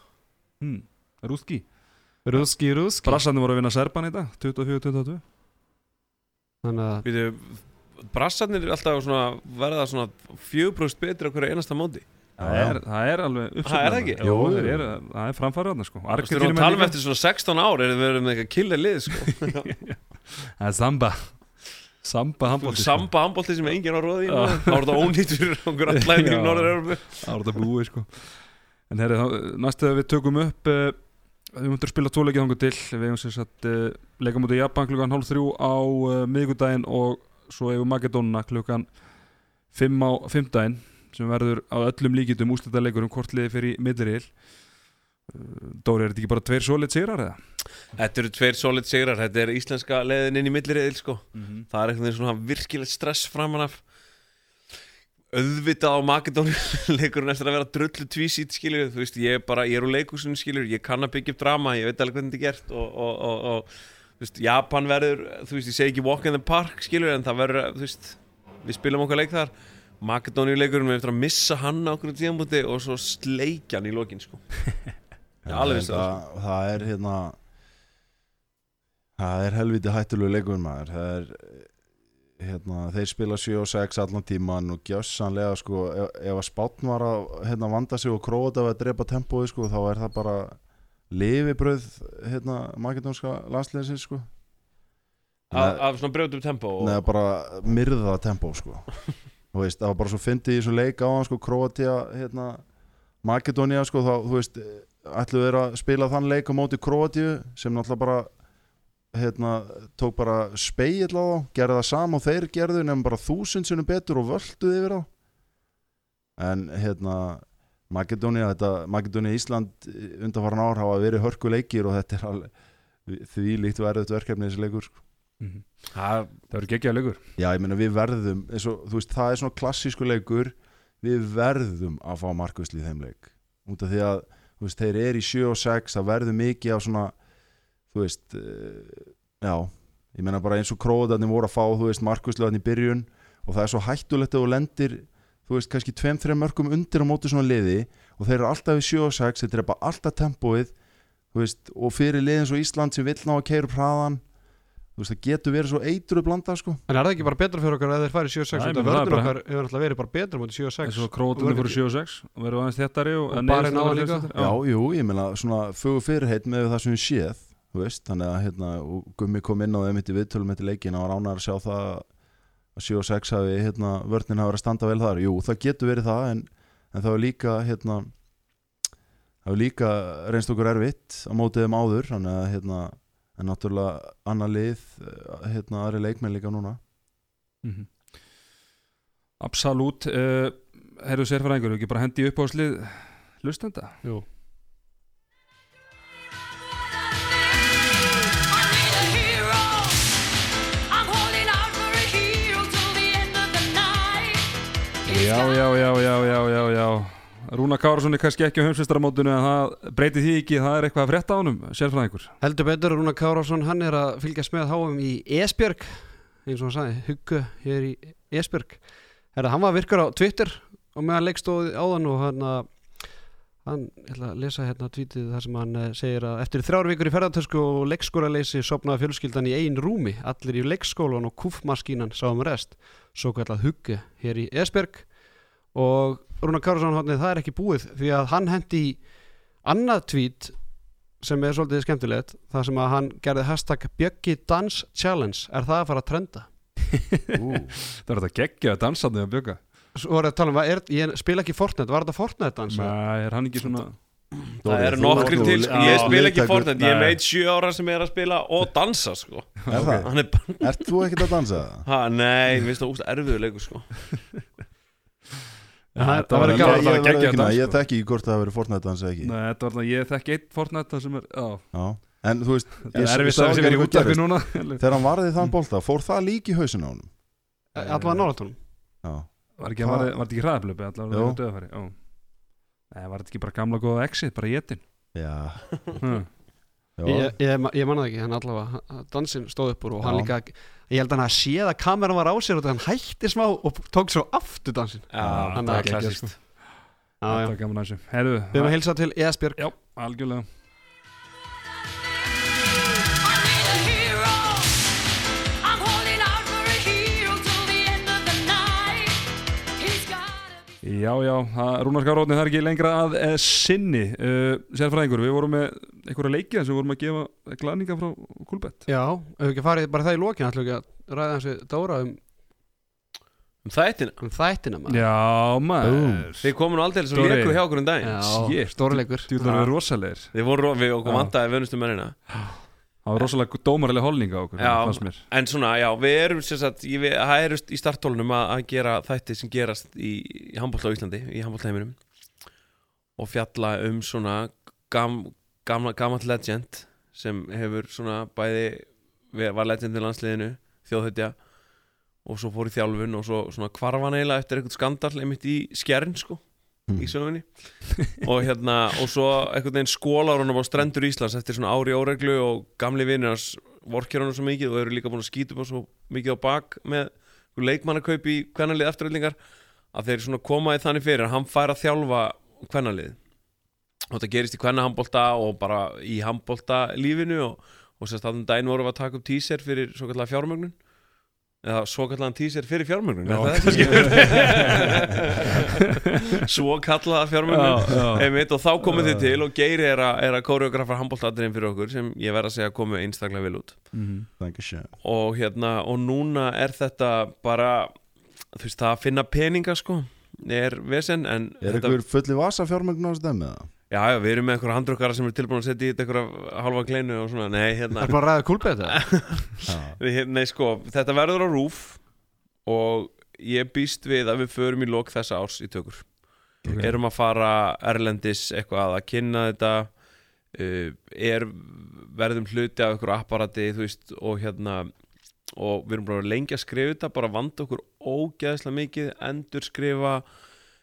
Speaker 2: hmm. Rúðki
Speaker 6: Ruski, ruski
Speaker 2: Brassandi voru að vinna Serban í dag 24-22
Speaker 6: Þannig að
Speaker 5: Býtu, Brassarnir er alltaf svona verða svona fjögbrúst betri okkur einasta móti.
Speaker 2: Það er, það er alveg uppsöfnað
Speaker 5: Það er það ekki?
Speaker 2: Jú. þeir eru, það er framfæraðna sko.
Speaker 5: Þú veist, við erum að tala um eftir svona 16 ár er við með eitthvað killa lið sko.
Speaker 2: Það er Samba. Samba handbólti
Speaker 5: Samba handbólti sem enginn á róði þá er þetta ónýtt fyrir okkur allæðin í. Norður-Európu
Speaker 2: Það var þetta búið sko En herri, þá- næstu þegar við tökum upp uh, Við möndum spila tóleikið þangu til. Við hefum sem sagt uh, leika mútið Japan klukkan hálf þrjú á uh, miðgudaginn og svo hefur Makedónuna klukkan fimm á fimmdaginn sem verður á öllum líkitum úslita leikurum hvort liði fyrir milliril uh, Dóri, er þetta ekki bara tveir svoleitt sigrar eða?
Speaker 5: Þetta eru tveir solid sigrar, þetta er íslenska leiðin inn í milliriðil sko. það er eitthvað svona virkilegt stress framan af auðvitað á Makedóni leikurinn eftir að vera drullu tvísít skilur, þú veist, ég er bara, ég er úr leikusinu skilur, ég kann að byggja upp drama, ég veit alveg hvernig þetta er gert og, og, og, og þú veist, Japan verður, þú veist, ég segi ekki walk in the park skilur, en það verður, þú veist við spilum okkar leik þar. Makedóni leikurinn, við eftir að missa hann á okkur tíðanbúti og svo sleikja hann í lokin sko. Alveg
Speaker 3: það, það, það er hérna það er helviti hættulegu leikur maður. Það er hérna, þeir spila 7 og 6 allan tíman og gjössanlega sko, ef, ef að spátn var að hérna, vanda sig og króta að drepa tempói sko, þá er það bara lifibröð hérna, makedónska landsliðsins sko.
Speaker 5: af, svona brjótum tempo og,
Speaker 3: neða bara myrða tempó sko. Veist, það var bara svo fyndið í þessum leik á hann sko, Kroatia hérna, Makedónia sko, þá, ætluðu þeir að spila þann leik á móti Kroatíu sem náttúrulega bara hérna, tók bara speill á þá gerði það sama og þeir gerðu nefnum bara þúsund sinnum betur og völduði yfir þá en hérna Makedónia, þetta, Makedónia Ísland undanfaran ár hafa verið hörku leikir og þetta er alveg því líkt verðut verkefni þessi leikur sko.
Speaker 2: Mhm.
Speaker 5: það,
Speaker 2: Það verður geggjaða leikur
Speaker 3: Já, ég meina við verðum og, veist, það er svona klassísku leikur við verðum að fá markvisli í þeim leik út af því að veist, þeir eru í 7 og 6 það verður mikið af svona þú veist uh, já, ég meina bara eins og króðarnir voru að fá þú veist, markvisli í byrjun og það er svo hættulegt að þú lendir þú veist, kannski 2-3 mörgum undir á móti svona liði og þeir eru alltaf í 7 og 6 þeir eru bara alltaf tempóið þú veist, og fyrir liðin svo Ísland sem vill ná að keira upp hraðan þú veist það getur verið svo eitru blanda sko.
Speaker 6: En er það ekki bara betra fyrir okkar að þeir færi 7-6
Speaker 2: Nei,
Speaker 6: Þetta
Speaker 2: er bara-
Speaker 6: okkar hefur náttúrulega verið bara betra mútið 7-6
Speaker 2: eins og krótunni
Speaker 6: Og
Speaker 2: fóru 7 og 6 og verður aðeins þéttari og,
Speaker 6: Og á
Speaker 2: var
Speaker 6: líka.
Speaker 3: Já, jú, ég meina svona fögur fyrirheit með það sem við séð veist, þannig að hérna, og Gummi kom inn á þeim í viðtölum eftir leikin og var ánægður að sjá það að 7 og 6 hafi hérna, vörnin hafi verið að standa vel þar. Jú, það getur verið það en, en það var líka hérna, það var líka reynst okkur erfitt á mótið þeim áður þannig að hérna, en náttúrulega annar lið, eh, hérna, aðri leikmenn líka núna.
Speaker 2: Mhm. Absolutt uh, Herru sérfæringur, ekki bara hendi upp á slið hlustenda?
Speaker 6: Jú
Speaker 2: Já, já, já, já, já, já, já Rúna Kárasson er kannski ekki á heimsvistaramótinu en það breytir því ekki, það er eitthvað að frétta á honum sérfræðingur.
Speaker 6: Heldur betur Rúna Kárásson, hann er að fylgjast með háum í Esbjörg eins og hann sagði, huggu hér í Esbjörg. Herra, hann var virkur á Twitter og meðan leikstóði áðan og hann að hann, ég ætla að lesa hérna tvítið þar sem hann eh, segir að eftir þrjár vikur í ferðartösku og leikskólaleysi sopnaði fjölskyldan í ein rúmi. Allir í leikskólan og kúfmaskínan sáum rest svo kallað huggu hér í Esbjörg og Rúna Kárásson það er ekki búið því að hann hendi í annað tvít sem er svolítið skemmtilegt þar sem að hann gerði hashtag Bjöggi Dans Challenge er það að fara að trenda
Speaker 2: Það er þetta geggja að dansa þig að bjöka
Speaker 6: svo voru að tala um er, ég spila ekki Fortnite var þetta Fortnite dans?
Speaker 2: Nei, er hann ekki svona
Speaker 5: Það eru nokkri til, sko. ég spila ekki Fortnite Ég er meit 7 ára sem er að spila og dansa sko.
Speaker 3: Er það?
Speaker 5: Hann er
Speaker 3: þú ekkert að dansa
Speaker 5: ha, nei, mér finnst það úst erfiður leikur sko.
Speaker 6: Það-
Speaker 2: þetta
Speaker 6: það
Speaker 2: var ekki að
Speaker 3: Ég, ég,
Speaker 2: geggja
Speaker 3: ég,
Speaker 2: dans
Speaker 3: ég þekki ekki hvort það hafi verið Fortnite dans eða ekki
Speaker 2: Nei, þetta var það, ég þekki eitt Fortnite það sem er, já
Speaker 3: Já. En þú veist,
Speaker 2: Það er
Speaker 3: ég
Speaker 2: erfitt
Speaker 3: sá
Speaker 2: að
Speaker 3: ekki
Speaker 2: sem er í
Speaker 3: gerist.
Speaker 2: núna
Speaker 3: Þegar hann varði þann bolta, fór það líki í hausin á honum
Speaker 6: Allavega nálatunum
Speaker 3: Já,
Speaker 2: Var ekki, var, var þetta ekki hraðablöpi allavega
Speaker 3: Jú.
Speaker 2: var þetta döðafæri. Nei, var þetta ekki bara gamla góða exit, bara jetin
Speaker 3: já,
Speaker 2: hm.
Speaker 3: já.
Speaker 6: Ég, ég, ég manna það ekki, hann allavega dansin stóð upp úr og hann
Speaker 3: Já.
Speaker 6: líka ég held að hann að séð að kameran var á sér og hann hætti smá og tók svo aftur dansin
Speaker 5: Já, það
Speaker 6: er
Speaker 5: er
Speaker 2: sko. Þetta
Speaker 6: já.
Speaker 2: var gaman að þessu Herru,
Speaker 6: Við erum að hilsa til Esbjörg
Speaker 2: já, algjörlega Já, já, Rúnar Skáróðni, það er ekki lengra að e, sinni. Uh, Sérfræðingur, við vorum með einhverja leikið sem við vorum að gefa glæninga frá Kulbett
Speaker 6: Já, ef við ekki farið bara það í lokin ætlum ekki að ræða hans við Dóra um,
Speaker 5: Um þættina,
Speaker 6: um þættina maður.
Speaker 2: Já, maður.
Speaker 5: Þið komu nú aldrei svo leikur hjá okkur um daginn.
Speaker 6: Já, stórleikur
Speaker 2: Þú ætlar að vera rosalegir
Speaker 5: Þið voru, við okkur
Speaker 2: Já.
Speaker 5: vantaði vönustum mennina
Speaker 2: Það var rosalega dómarileg holning á okkur
Speaker 5: Já.
Speaker 2: fannst mér.
Speaker 5: En svona, já, við erum sagt, ég, við, það er í starttólunum að, að gera þætti sem gerast í, í handbólta á Íslandi, í handbóltheiminum og fjalla um svona gam, gamla, gamall legend sem hefur svona bæði var legend í landsliðinu þjóðhutja og svo fór í þjálfun og svo svona kvarfan eiginlega eftir eitthvað skandal einmitt í skjærn sko í sögunni. Og hérna og svo einhvern veginn skólar hann á strendur Íslands eftir svona ári óreglu og gamli vinnir hans vorkjör hann svo mikið og eru líka búin að skýta upp svo mikið á bak með leikmannakaup í kvennalið eftiröldingar að þeir svona komaði þannig fyrir að hann fær að þjálfa kvennalið. Og þetta gerist í kvennahambolta og bara í hambolta lífinu og, og sérst að um daginn vorum við að taka upp teaser fyrir svo kallega fjármögnun eða svo kallega teaser fyrir fjármögnun er það svo kallaða fjármögnun
Speaker 2: Já, já.
Speaker 5: Einmitt, og þá komið þið til og Geiri er að, er að koreografa handbóltatriðin fyrir okkur sem ég verð að segja komu einstaklega vel út
Speaker 2: Mhm.
Speaker 3: Thank you, shit.
Speaker 5: og hérna, og núna er þetta bara, þú veist, það að finna peninga sko, er vesen en
Speaker 3: Er
Speaker 5: þetta,
Speaker 3: ykkur fulli vasa fjármögn á þessu dæmi eða?
Speaker 5: Já, já, við erum með einhverja handrukkara sem er tilbúin að setja í þetta einhverja halva kleinu og svona, nei, hérna
Speaker 6: Það er bara að ræða.
Speaker 5: Við, hérna, nei, sko, þetta verður á rúf og ég býst við að við förum í lok þessa árs í tökur
Speaker 2: Ok.
Speaker 5: erum að fara erlendis eitthvað að kynna þetta uh, er verðum hluti af einhverju apparati þú veist og hérna og við erum bara lengi að skrifa þetta bara vanda okkur ógeðslega mikið endur skrifa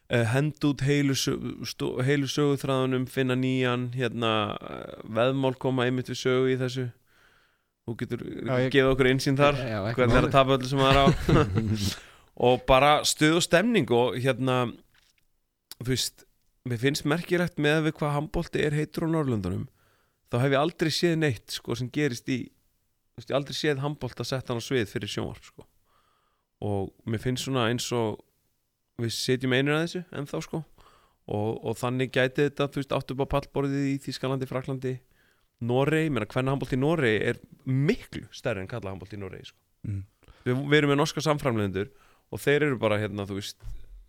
Speaker 5: hend út heilu, heilu söguþræðunum finna nýjan hérna, uh, veðmál koma einmitt við sögu í þessu þú getur
Speaker 6: Já,
Speaker 5: gefa okkur einsýn þar
Speaker 6: Já, ekki
Speaker 5: hvernig er
Speaker 6: máli.
Speaker 5: að tapa öllu sem það er á og bara stuð og stemning og hérna þú veist, mér finnst merkilegt með við hvað handbólti er heitur á Norrlundunum þá hef ég aldrei séð neitt sko sem gerist í þú veist, ég aldrei séð handbólt að setja hann á svið fyrir sjónvarp sko. og mér finnst svona eins og við setjum einir að þessu ennþá sko og, og þannig gæti þetta, þú veist, átt upp á pallborðið í Þískalandi, Fraklandi Norei, mér að hvernig handbólt í Norei er miklu stærri en kalla handbólt í Norei sko.
Speaker 2: Mm.
Speaker 5: við, við erum með norska samframlendur og þeir eru bara hérna, þú veist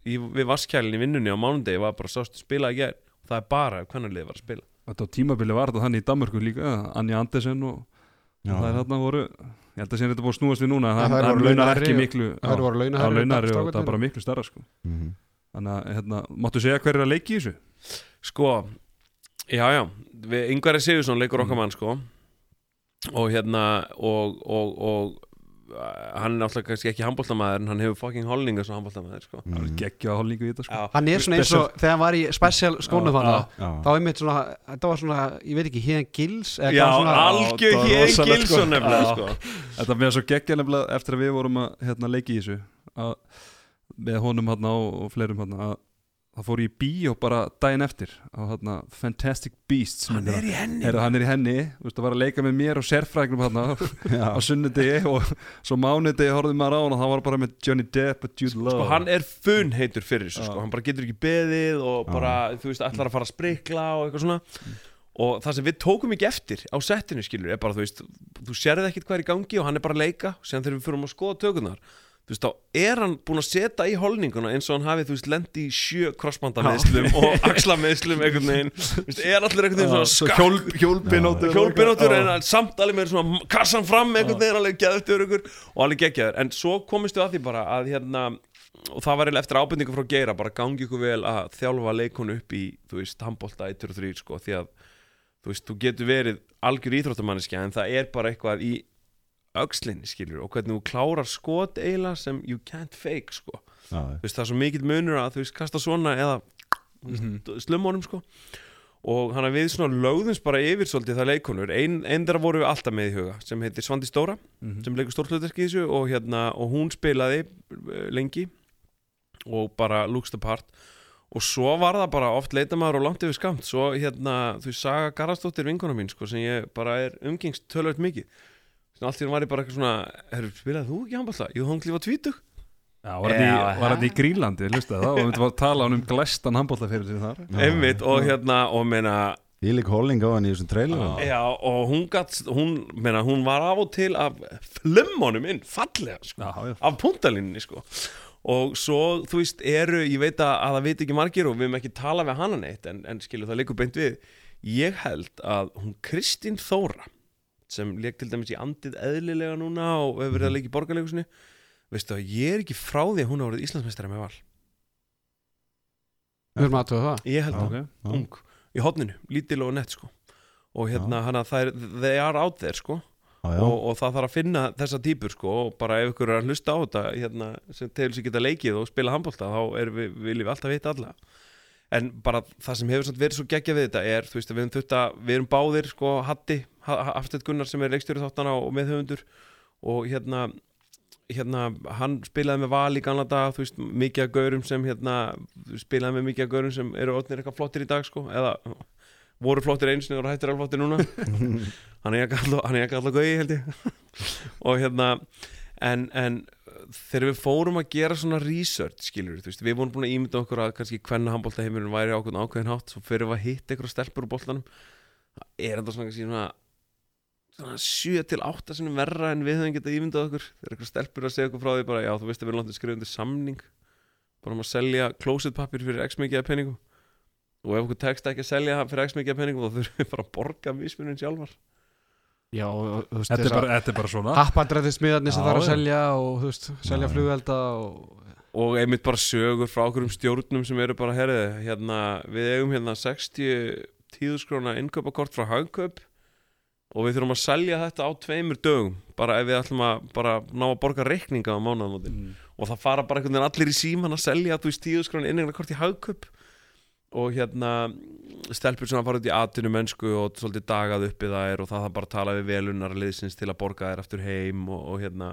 Speaker 5: í, við vaskjælinn í vinnunni á mánundegi var bara sástu spila í gær og það er bara hvernig liðið var að spila
Speaker 2: Þetta á tímabili var þetta þannig í Danmörku líka Anja Andersen og
Speaker 3: Já.
Speaker 2: það er þarna voru ég held að sé þetta búið að snúast við núna það, það
Speaker 6: voru
Speaker 2: launar ekki miklu á
Speaker 6: en
Speaker 2: launari og það er bara miklu starra sko.
Speaker 3: Mhm.
Speaker 2: þannig að hérna, máttu segja hver er að leiki í þessu
Speaker 5: Sko, já, já við, Ingvar Sigursson leikur okkar mann sko og hérna og, og, og hann er náttúrulega kannski ekki handbóltamæður en hann hefur fucking holninga sem handbóltamæður sko.
Speaker 2: það er
Speaker 3: Mhm.
Speaker 2: geggja holningu í þetta sko.
Speaker 6: Hann er svona eins og þegar hann var í special
Speaker 2: Já.
Speaker 6: þá er mitt svona, þetta var svona, ég veit ekki, hérna gils eða
Speaker 5: já algjör
Speaker 2: það rosalegt,
Speaker 5: Gilson
Speaker 2: sko.
Speaker 5: sko.
Speaker 2: Þetta með svo geggja nefnilega eftir að við vorum að hérna, leiki í þessu að, með honum hérna og, og fleirum hérna að það fór í bíó bara daginn eftir á hérna Fantastic Beasts
Speaker 5: Hann er í henni.
Speaker 2: Heyrðu, hann er í henni, veist, að var að leika með mér og sérfræknum hérna á
Speaker 3: Já.
Speaker 2: sunnudegi og svo mánudegi horfðum maður á hann og það var bara með Johnny Depp og Jude Law.
Speaker 5: Sko hann er fun heitur fyrir þessu
Speaker 2: Já.
Speaker 5: sko. Hann bara getur ekki beðið og bara, þú veist, ætlar að fara að sprikla og eitthvað svona. Og það sem við tókum ekki eftir á settinu skilur er bara, þú veist, þú sérði ekkit hvað er í gangi og hann er bara að leika. Síðan þegar við fyrir að skoða tökurnar Þú veist, þá er hann búinn að setja í holninguna eins og hann hafi, þú veist, lendi í sjö krossbandameðslum og axlameðslum einhvern veginn. Þú veist, er allir einhvern veginn svona
Speaker 2: svo
Speaker 5: skakk
Speaker 2: hjól, hjólpinótur
Speaker 5: hjólbinóttur en samt alveg með svona kassan fram einhvern veginn alveg geðutur ykkur og alveg geggjaður. En svo komistu að því bara að hérna og það var eiginlega eftir ábendingu frá Geira bara gangi ykkur vel að þjálfa leikun upp í þú veist, handbólta 1 og 3 sko því að þú veist, þú getur verið algjör íþróttamanniski en það er bara eitthvað í öxlinni skilur og hvernig þú klárar skot eiginlega sem you can't fake sko. Þú veist, það er svo mikill munur að þú veist, kasta svona eða
Speaker 2: Mhm.
Speaker 5: slumónum sko. Og hann að við svona lögðumst bara yfir svolítið það leikonur, einn ein þeirra voru við alltaf með í huga sem heitir Svandi Stóra
Speaker 2: Mhm.
Speaker 5: sem leikur stórhlutverki í þessu og, hérna, og hún spilaði eh, lengi og bara looks the part. Og svo var það bara oft leitamaður og langt yfir skamt svo hérna, þú Saga Garastóttir vinkona mín sko, sem ég bara er umgengst tölvöld mikið sem allt í hún var ég bara eitthvað svona herru, spilaði þú ekki handballa? Jú, hún klífa tvítug
Speaker 2: Já, var þetta í, Grínlandi, hlustaði það og við myndum að tala um glæstan handbóltafyrir sem þar
Speaker 3: Já.
Speaker 5: einmitt og hérna og meina
Speaker 3: Ég lík holding á hann í þessum trailer
Speaker 5: Já, og hún gat, hún, meina, hún var af og til af flummonum inn, fallega, sko,
Speaker 2: Já, já,
Speaker 5: af puntalinni, sko. Og svo, þú veist, eru, ég veit að, að það veit ekki margir og við höfum ekki tala við hana neitt, en, en skilu, það leikur beint við. Ég held að hún Kristín Þóra, sem leik til dæmis í andið eðlilega núna og hefur verið að leika í borgarleikusinu, veistu að ég er ekki frá því að hún hafa verið Íslandsmeistari með val.
Speaker 6: við erum aðtöða það.
Speaker 5: Ég held það,
Speaker 3: Já.
Speaker 5: ung, í hotninu, lítil og nett, sko. Og hérna, hana, það er, they are out there, sko.
Speaker 3: Já, já.
Speaker 5: og, og það þarf að finna þessa típur sko, og bara ef ykkur er að hlusta á þetta hérna, sem tegul sér geta leikið og spila handbólta þá við, viljum við alltaf vita alla. En bara það sem hefur verið svo geggja við þetta er, þú veist, að við erum að við erum báðir, sko, Hatti Hafstedt Gunnar sem er leikstjóri þáttana og meðhöfundur og hérna hérna, hann spilaði með val í gamla dag, þú veist, mikið af gaurum sem hérna, spilaði með mikið af gaurum sem eru orðnir eitthvað flottir í dag, sko eða voru flottir einu sinni og hættir alveg flottir núna. Hann er ekki alltaf, gauði held ég. Og hérna en, en þegar við fórum að gera svona research skilur veist, við vorum búin að ímynda okkur að kannski hvenna handbólta heimurinn væri ákveðin ákveðin hátt svo fyrir við að hitta eitthvað stelpur úr boltanum það er svona svona 7 til 8 sinni verra en við höfum getað ímyndað okkur. Þegar eitthvað stelpur að segja okkur frá því bara já þú veist að við erum látið skrifa undir samning bara um að selja closet pappir fyrir x mikið af penningum og ef okkur tekst ekki að selja fyrir x mikið af penningum þá þurfum við bara að borga mismunin sjálfar.
Speaker 6: Já, þú veist
Speaker 2: Þetta er
Speaker 6: þess
Speaker 2: bara, þetta er bara svona.
Speaker 6: Að happandrætti smiðarnir sem þarf að selja og þú veist, selja
Speaker 3: Já.
Speaker 6: flugelda og
Speaker 5: og einmitt bara sögur frá okkur um stjórnum sem eru bara, herrið, hérna við eigum hérna 60 tíðuskrona innkaupakort frá hagkaup og við þurfum að selja þetta á tveimur dögum, bara ef við ætlum að bara ná að borga reikninga á mánuðamótin
Speaker 2: Mm.
Speaker 5: og það fara bara einhvern veginn allir í síman að selja þú veist tíðuskrona inneignarkort í hagkaup og hérna stelpur sem að fara út í atvinnu mennsku og svolítið dagað uppi þær og það það bara tala við velunar liðsins til að borga þær aftur heim og, og hérna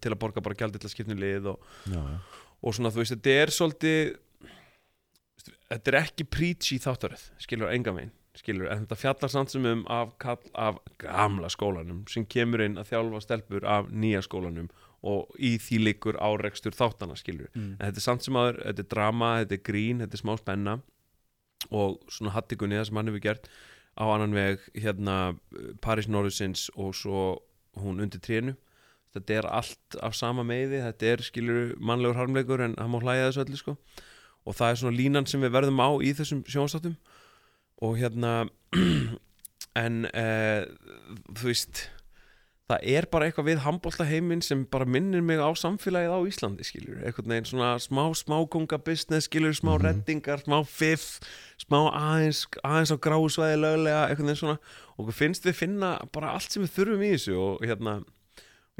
Speaker 5: til að borga bara gjaldið til að skipna um lið og
Speaker 3: Já, já.
Speaker 5: og svona þú veist, þetta er svolítið þetta er ekki preachy þáttaröð skilur enga megin skilur, en þetta fjallar samt sem um af, af gamla skólanum sem kemur inn að þjálfa stelpur af nýja skólanum og í því liggur árekstur þáttana, skilur
Speaker 2: Mm.
Speaker 5: en þetta er samt sem aður, þetta er drama, þetta er grín þetta er smá spenna og svona hattikunni það sem hann hefur gert á annan veg hérna Paris Norðusins og svo hún undir trénu. Þetta er allt af sama meiði þetta er skilur mannlegur harmleikur en hann má hlæja þessu öllu sko. Og það er svona línan sem við verðum á í þessum sjónstáttum og hérna en uh, þú veist það er bara eitthvað við handbólta heiminn sem bara minnir mig á samfélagið á Íslandi skilur, eitthvað neginn svona smá smákonga business skilur, smá
Speaker 3: Mhm.
Speaker 5: reddingar smá fiff, smá aðeins aðeins á gráusvæði löglega, eitthvað neginn svona. Og finnst við finna bara allt sem við þurfum í þessu og hérna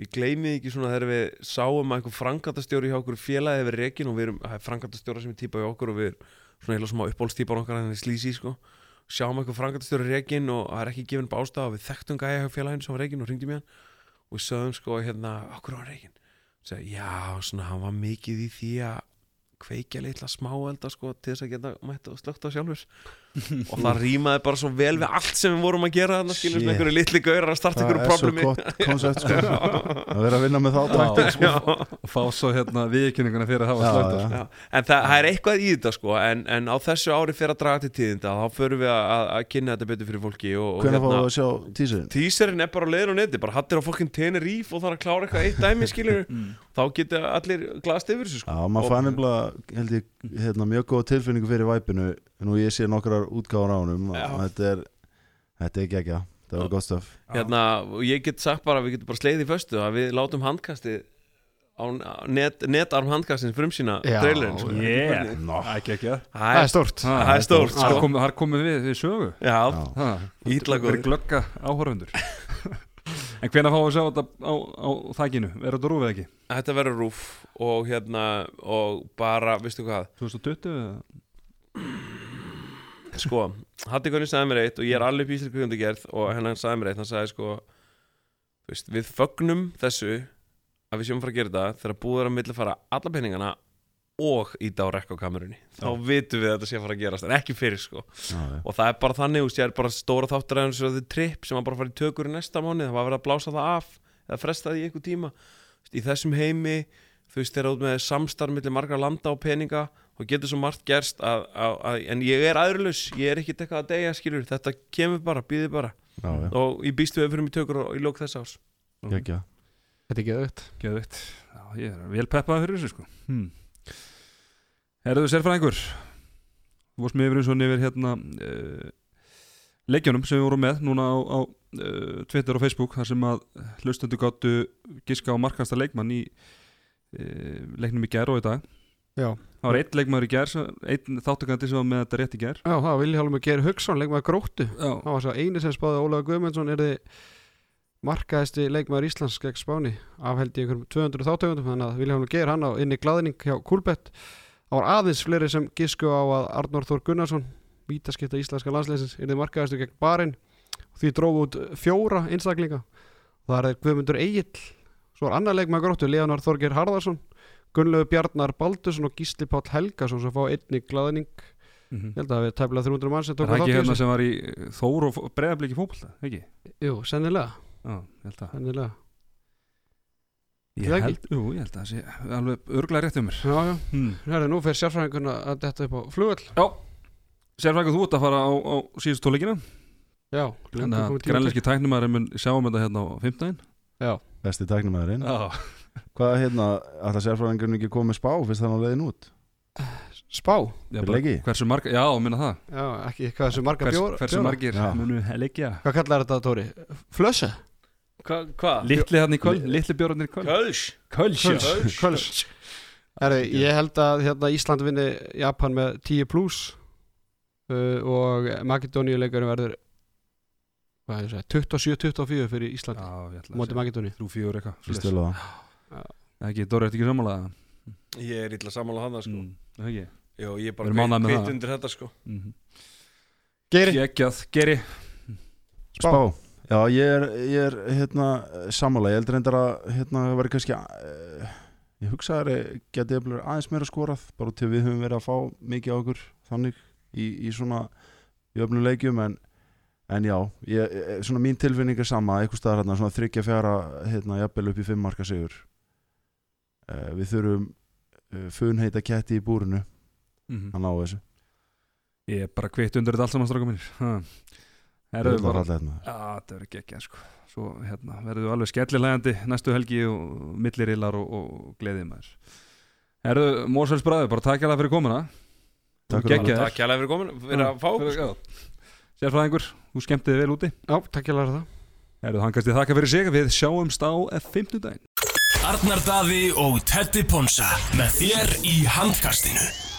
Speaker 5: við gleymið ekki svona þegar við sáum að einhver frangatastjóri hjá okkur félagið við rekin og við erum, það er frangatastjóra sem er típa hjá okkur og við erum svona heila smá uppbólstípar okkar en við slísi sko sjáum eitthvað frangatastjóri rekin og það er ekki gefin bástað og við þekktum gæja hjá félaginu sem var rekin og ringdi mér og við sögum sko hérna, okkur var rekin Segja, já, svona hann var mikið í því að kveikja litla smáelda sko til þess að geta mætt og slögt á sjálfur og það rýmaði bara svo vel við allt sem við vorum að gera þarna skilur
Speaker 3: Shit.
Speaker 5: með einhverju litli gaurar að starta
Speaker 3: Það
Speaker 5: einhverju
Speaker 3: er svo
Speaker 5: problemi.
Speaker 3: gott koncept sko. Að vera að vinna með þá taktik sko.
Speaker 2: Og fá svo hérna viðkynninguna fyrir að hafa slögt.
Speaker 3: Já,
Speaker 5: en það, það er eitthvað í þetta sko en, en á þessu ári fyrir að draga til tíðinda þá förum við að, að kynna þetta betur fyrir fólki og, og
Speaker 3: Hvernig fáum við að sjá tísirinn?
Speaker 5: Tíserinn er bara á leiðin á neti, bara hattir á fokkin Tenerife og þarf að klára eitthvað eitt dæmi skilur þá geta allir glast yfir þessu sko.
Speaker 3: Já, maður fann nefnilega, held ég, hérna, mjög góð tilfinningu fyrir væpinu Nú ég sé nokkrar útgáðar á og Þetta er, þetta er geggja Það var gott stöf
Speaker 5: hérna, og ég get sagt bara, við getum bara sleið í föstu að við látum handkasti á á net, netarm handkastins frumsýna
Speaker 6: Já,
Speaker 5: trailerin sko.
Speaker 2: Yeah, ekki ekki að
Speaker 6: Það er stórt.
Speaker 5: Það er stórt
Speaker 2: Það
Speaker 5: sko.
Speaker 2: kom, þar komum við við sögu. Verið glögga áhörfundur En hvenær fáum við að sjá þetta á, á þækinu? Er þetta rúfið ekki?
Speaker 5: þetta verður rúf og hérna og bara, veistu hvað?
Speaker 2: 2020?
Speaker 5: Sko, Hatti Gunni sagði mér eitt og ég er alveg písir kvikundagerð og hennan sagði mér eitt, hann sagði sko veist, við fögnum þessu að við séum að fara að gera þetta þegar búið er að milli fara alla peningana og íta á rekka á kamerunni. Þá vitum við að þetta sé að fara að gerast en ekki fyrir sko.
Speaker 3: Já, já.
Speaker 5: og það er bara þannig, þú veist, ég er bara stóra þáttur að þessu trip sem að bara fara í tökur í næsta mánu það var verið að blása það af eða fresta því í einhver tíma. Í þessum heimi þú veist, þegar út með samstarf millir margra landa og peninga og getur svo margt gerst að, að, að, en ég er aðurlaus ég er ekkert eitthvað að deyja, skilur þetta kemur bara, býði bara.
Speaker 3: Já, já,
Speaker 5: og ég býst við að fyrir mig tökur í lók þess árs.
Speaker 3: Geggja
Speaker 6: Þetta er geðugt
Speaker 2: Geðvikt Já, ég er vel peppaði fyrir þessu sko. Hmm. Herðu sérfræðingur. Þú varst með yfir eins og yfir hérna uh, leikjunum sem við vorum með núna á, á uh, Twitter og Facebook þar sem að hlustundu gáttu giska á markasta leikmann í uh, leiknum í gær og í dag
Speaker 6: Já,
Speaker 2: Það var einn leikmaður í sem- einn þáttakandi sem var með þetta rétt í gær.
Speaker 6: Já það var Viljálfur Geir Hugson, leikmaður gróttu.
Speaker 2: Já,
Speaker 6: Það var svo eini sem spáði að Ólaður Guðmundsson er þið markaðasti leikmaður Íslands gegn Spáni afheld í einhverjum 200 þáttöfundum þannig að Viljálfur Geir hann á inni glaðning hjá Kúlbett. Það var aðeins fleiri sem gisku á að Arnór Þór Gunnarsson vítaskipta íslenska landsleisins er þið markaðastu gegn Barinn og því drófu út fjóra einstaklinga. Það er Guðmundur Egil svo er annar leikmaður gróttu Leonar Þorgeir Harðarsson Gunnlegu Bjarnar Baldursson og Gísli Páll Helgason sem fá einni glaðning.
Speaker 2: Mm
Speaker 6: ég held að við tæfla 300 mann sem
Speaker 2: Það
Speaker 6: tók
Speaker 2: er
Speaker 6: þátt
Speaker 2: ekki
Speaker 6: í
Speaker 2: hérna
Speaker 6: þessu.
Speaker 2: sem var í Þór og breyðabliki fótbolta, ekki?
Speaker 6: Jú, sennilega,
Speaker 2: Já, ég held að
Speaker 6: sennilega.
Speaker 2: Ég
Speaker 6: Það ekki?
Speaker 2: held, jú, ég held að það sé alveg örglega rétt um mér.
Speaker 6: Já, já,
Speaker 2: hmm.
Speaker 6: hérna nú fer sérfræðingurna að detta upp á flugöll
Speaker 2: Já, sérfræðingur þú ert að fara á, á síðust tóleikina
Speaker 6: Já,
Speaker 2: Þannig að grænleiski tæknumæður mun sjáum þetta hérna á 15
Speaker 6: Já,
Speaker 3: Besti tæknumæðurinn
Speaker 2: Já,
Speaker 3: Hvað hérna, að það sérfræðingurinn ekki komið spá fyrst þannig að leiðin út?
Speaker 6: Spá?
Speaker 2: Já bara, hversu marga, já, minna það.
Speaker 6: Já, ekki hvað þessu marga
Speaker 2: Hvers,
Speaker 6: bjóra
Speaker 2: Hversu margir munu leikja?
Speaker 6: Hvað kallar þetta, Tóri? Flössa?
Speaker 5: Hva, Hva?
Speaker 2: Litli hann í köl, litli bjórnir í köl
Speaker 5: Kölsch.
Speaker 2: Köls,
Speaker 6: Köls Köls Herri, ég held að hérna, Ísland vinni Japan með 10 plus uh, og Makedóníu leikurinn verður hvað er það, 27-24 fyrir Ísland
Speaker 2: Já, ég ætla
Speaker 6: móti
Speaker 2: að segja
Speaker 6: Makedóníu.
Speaker 2: Þrjú, fjögur eitthvað
Speaker 3: Það
Speaker 2: Ekki, Dóri, ertu ekki sammálaða?
Speaker 5: Ég er illa sammála hann sko.
Speaker 2: Mm, það ekki
Speaker 5: Jó, ég er bara
Speaker 2: það.
Speaker 5: undir þetta sko.
Speaker 2: Mhm.
Speaker 6: Geiri,
Speaker 2: Gekjað, geri
Speaker 6: Spá.
Speaker 3: Spá Já, ég er, ég er hérna, sammála, ég heldur reyndar að hérna, það væri kannski uh, ég hugsa að það geti eftir aðeins meira skorað bara til við höfum verið að fá mikið á okkur þannig í, í svona í öfnum leikjum en, en já, ég, ég- svona mín tilfinning er sama, einhver staðar hérna svona þryggja fjara, hérna, jafnvel upp í fimm marka sigur uh, við þurfum uh, funheita ketti í búrinu.
Speaker 2: Mhm.
Speaker 3: að ná þessu.
Speaker 2: Ég er bara kvitt undir þetta allt saman Ha. Herðu
Speaker 3: Þetta var
Speaker 2: bara
Speaker 3: alltaf.
Speaker 2: Já, þetta verður geggja sko. Svo hérna, verður alveg skellilegandi næstu helgi og millirillar og, og gleðið maður. Herðu, Mósels bræður, bara takk hérlega fyrir komuna.
Speaker 3: Takk fyrir
Speaker 5: kjærlega fyrir komin, fyrir að fá.
Speaker 2: Sérfræðingur, þú skemmtið þig vel úti.
Speaker 6: Já, takk ég læra það.
Speaker 2: Herðu, hann kannski þakka fyrir sig. Við sjáumst á F50 daginn
Speaker 1: Arnar Daði og Teddy Ponsa með þér í handkastinu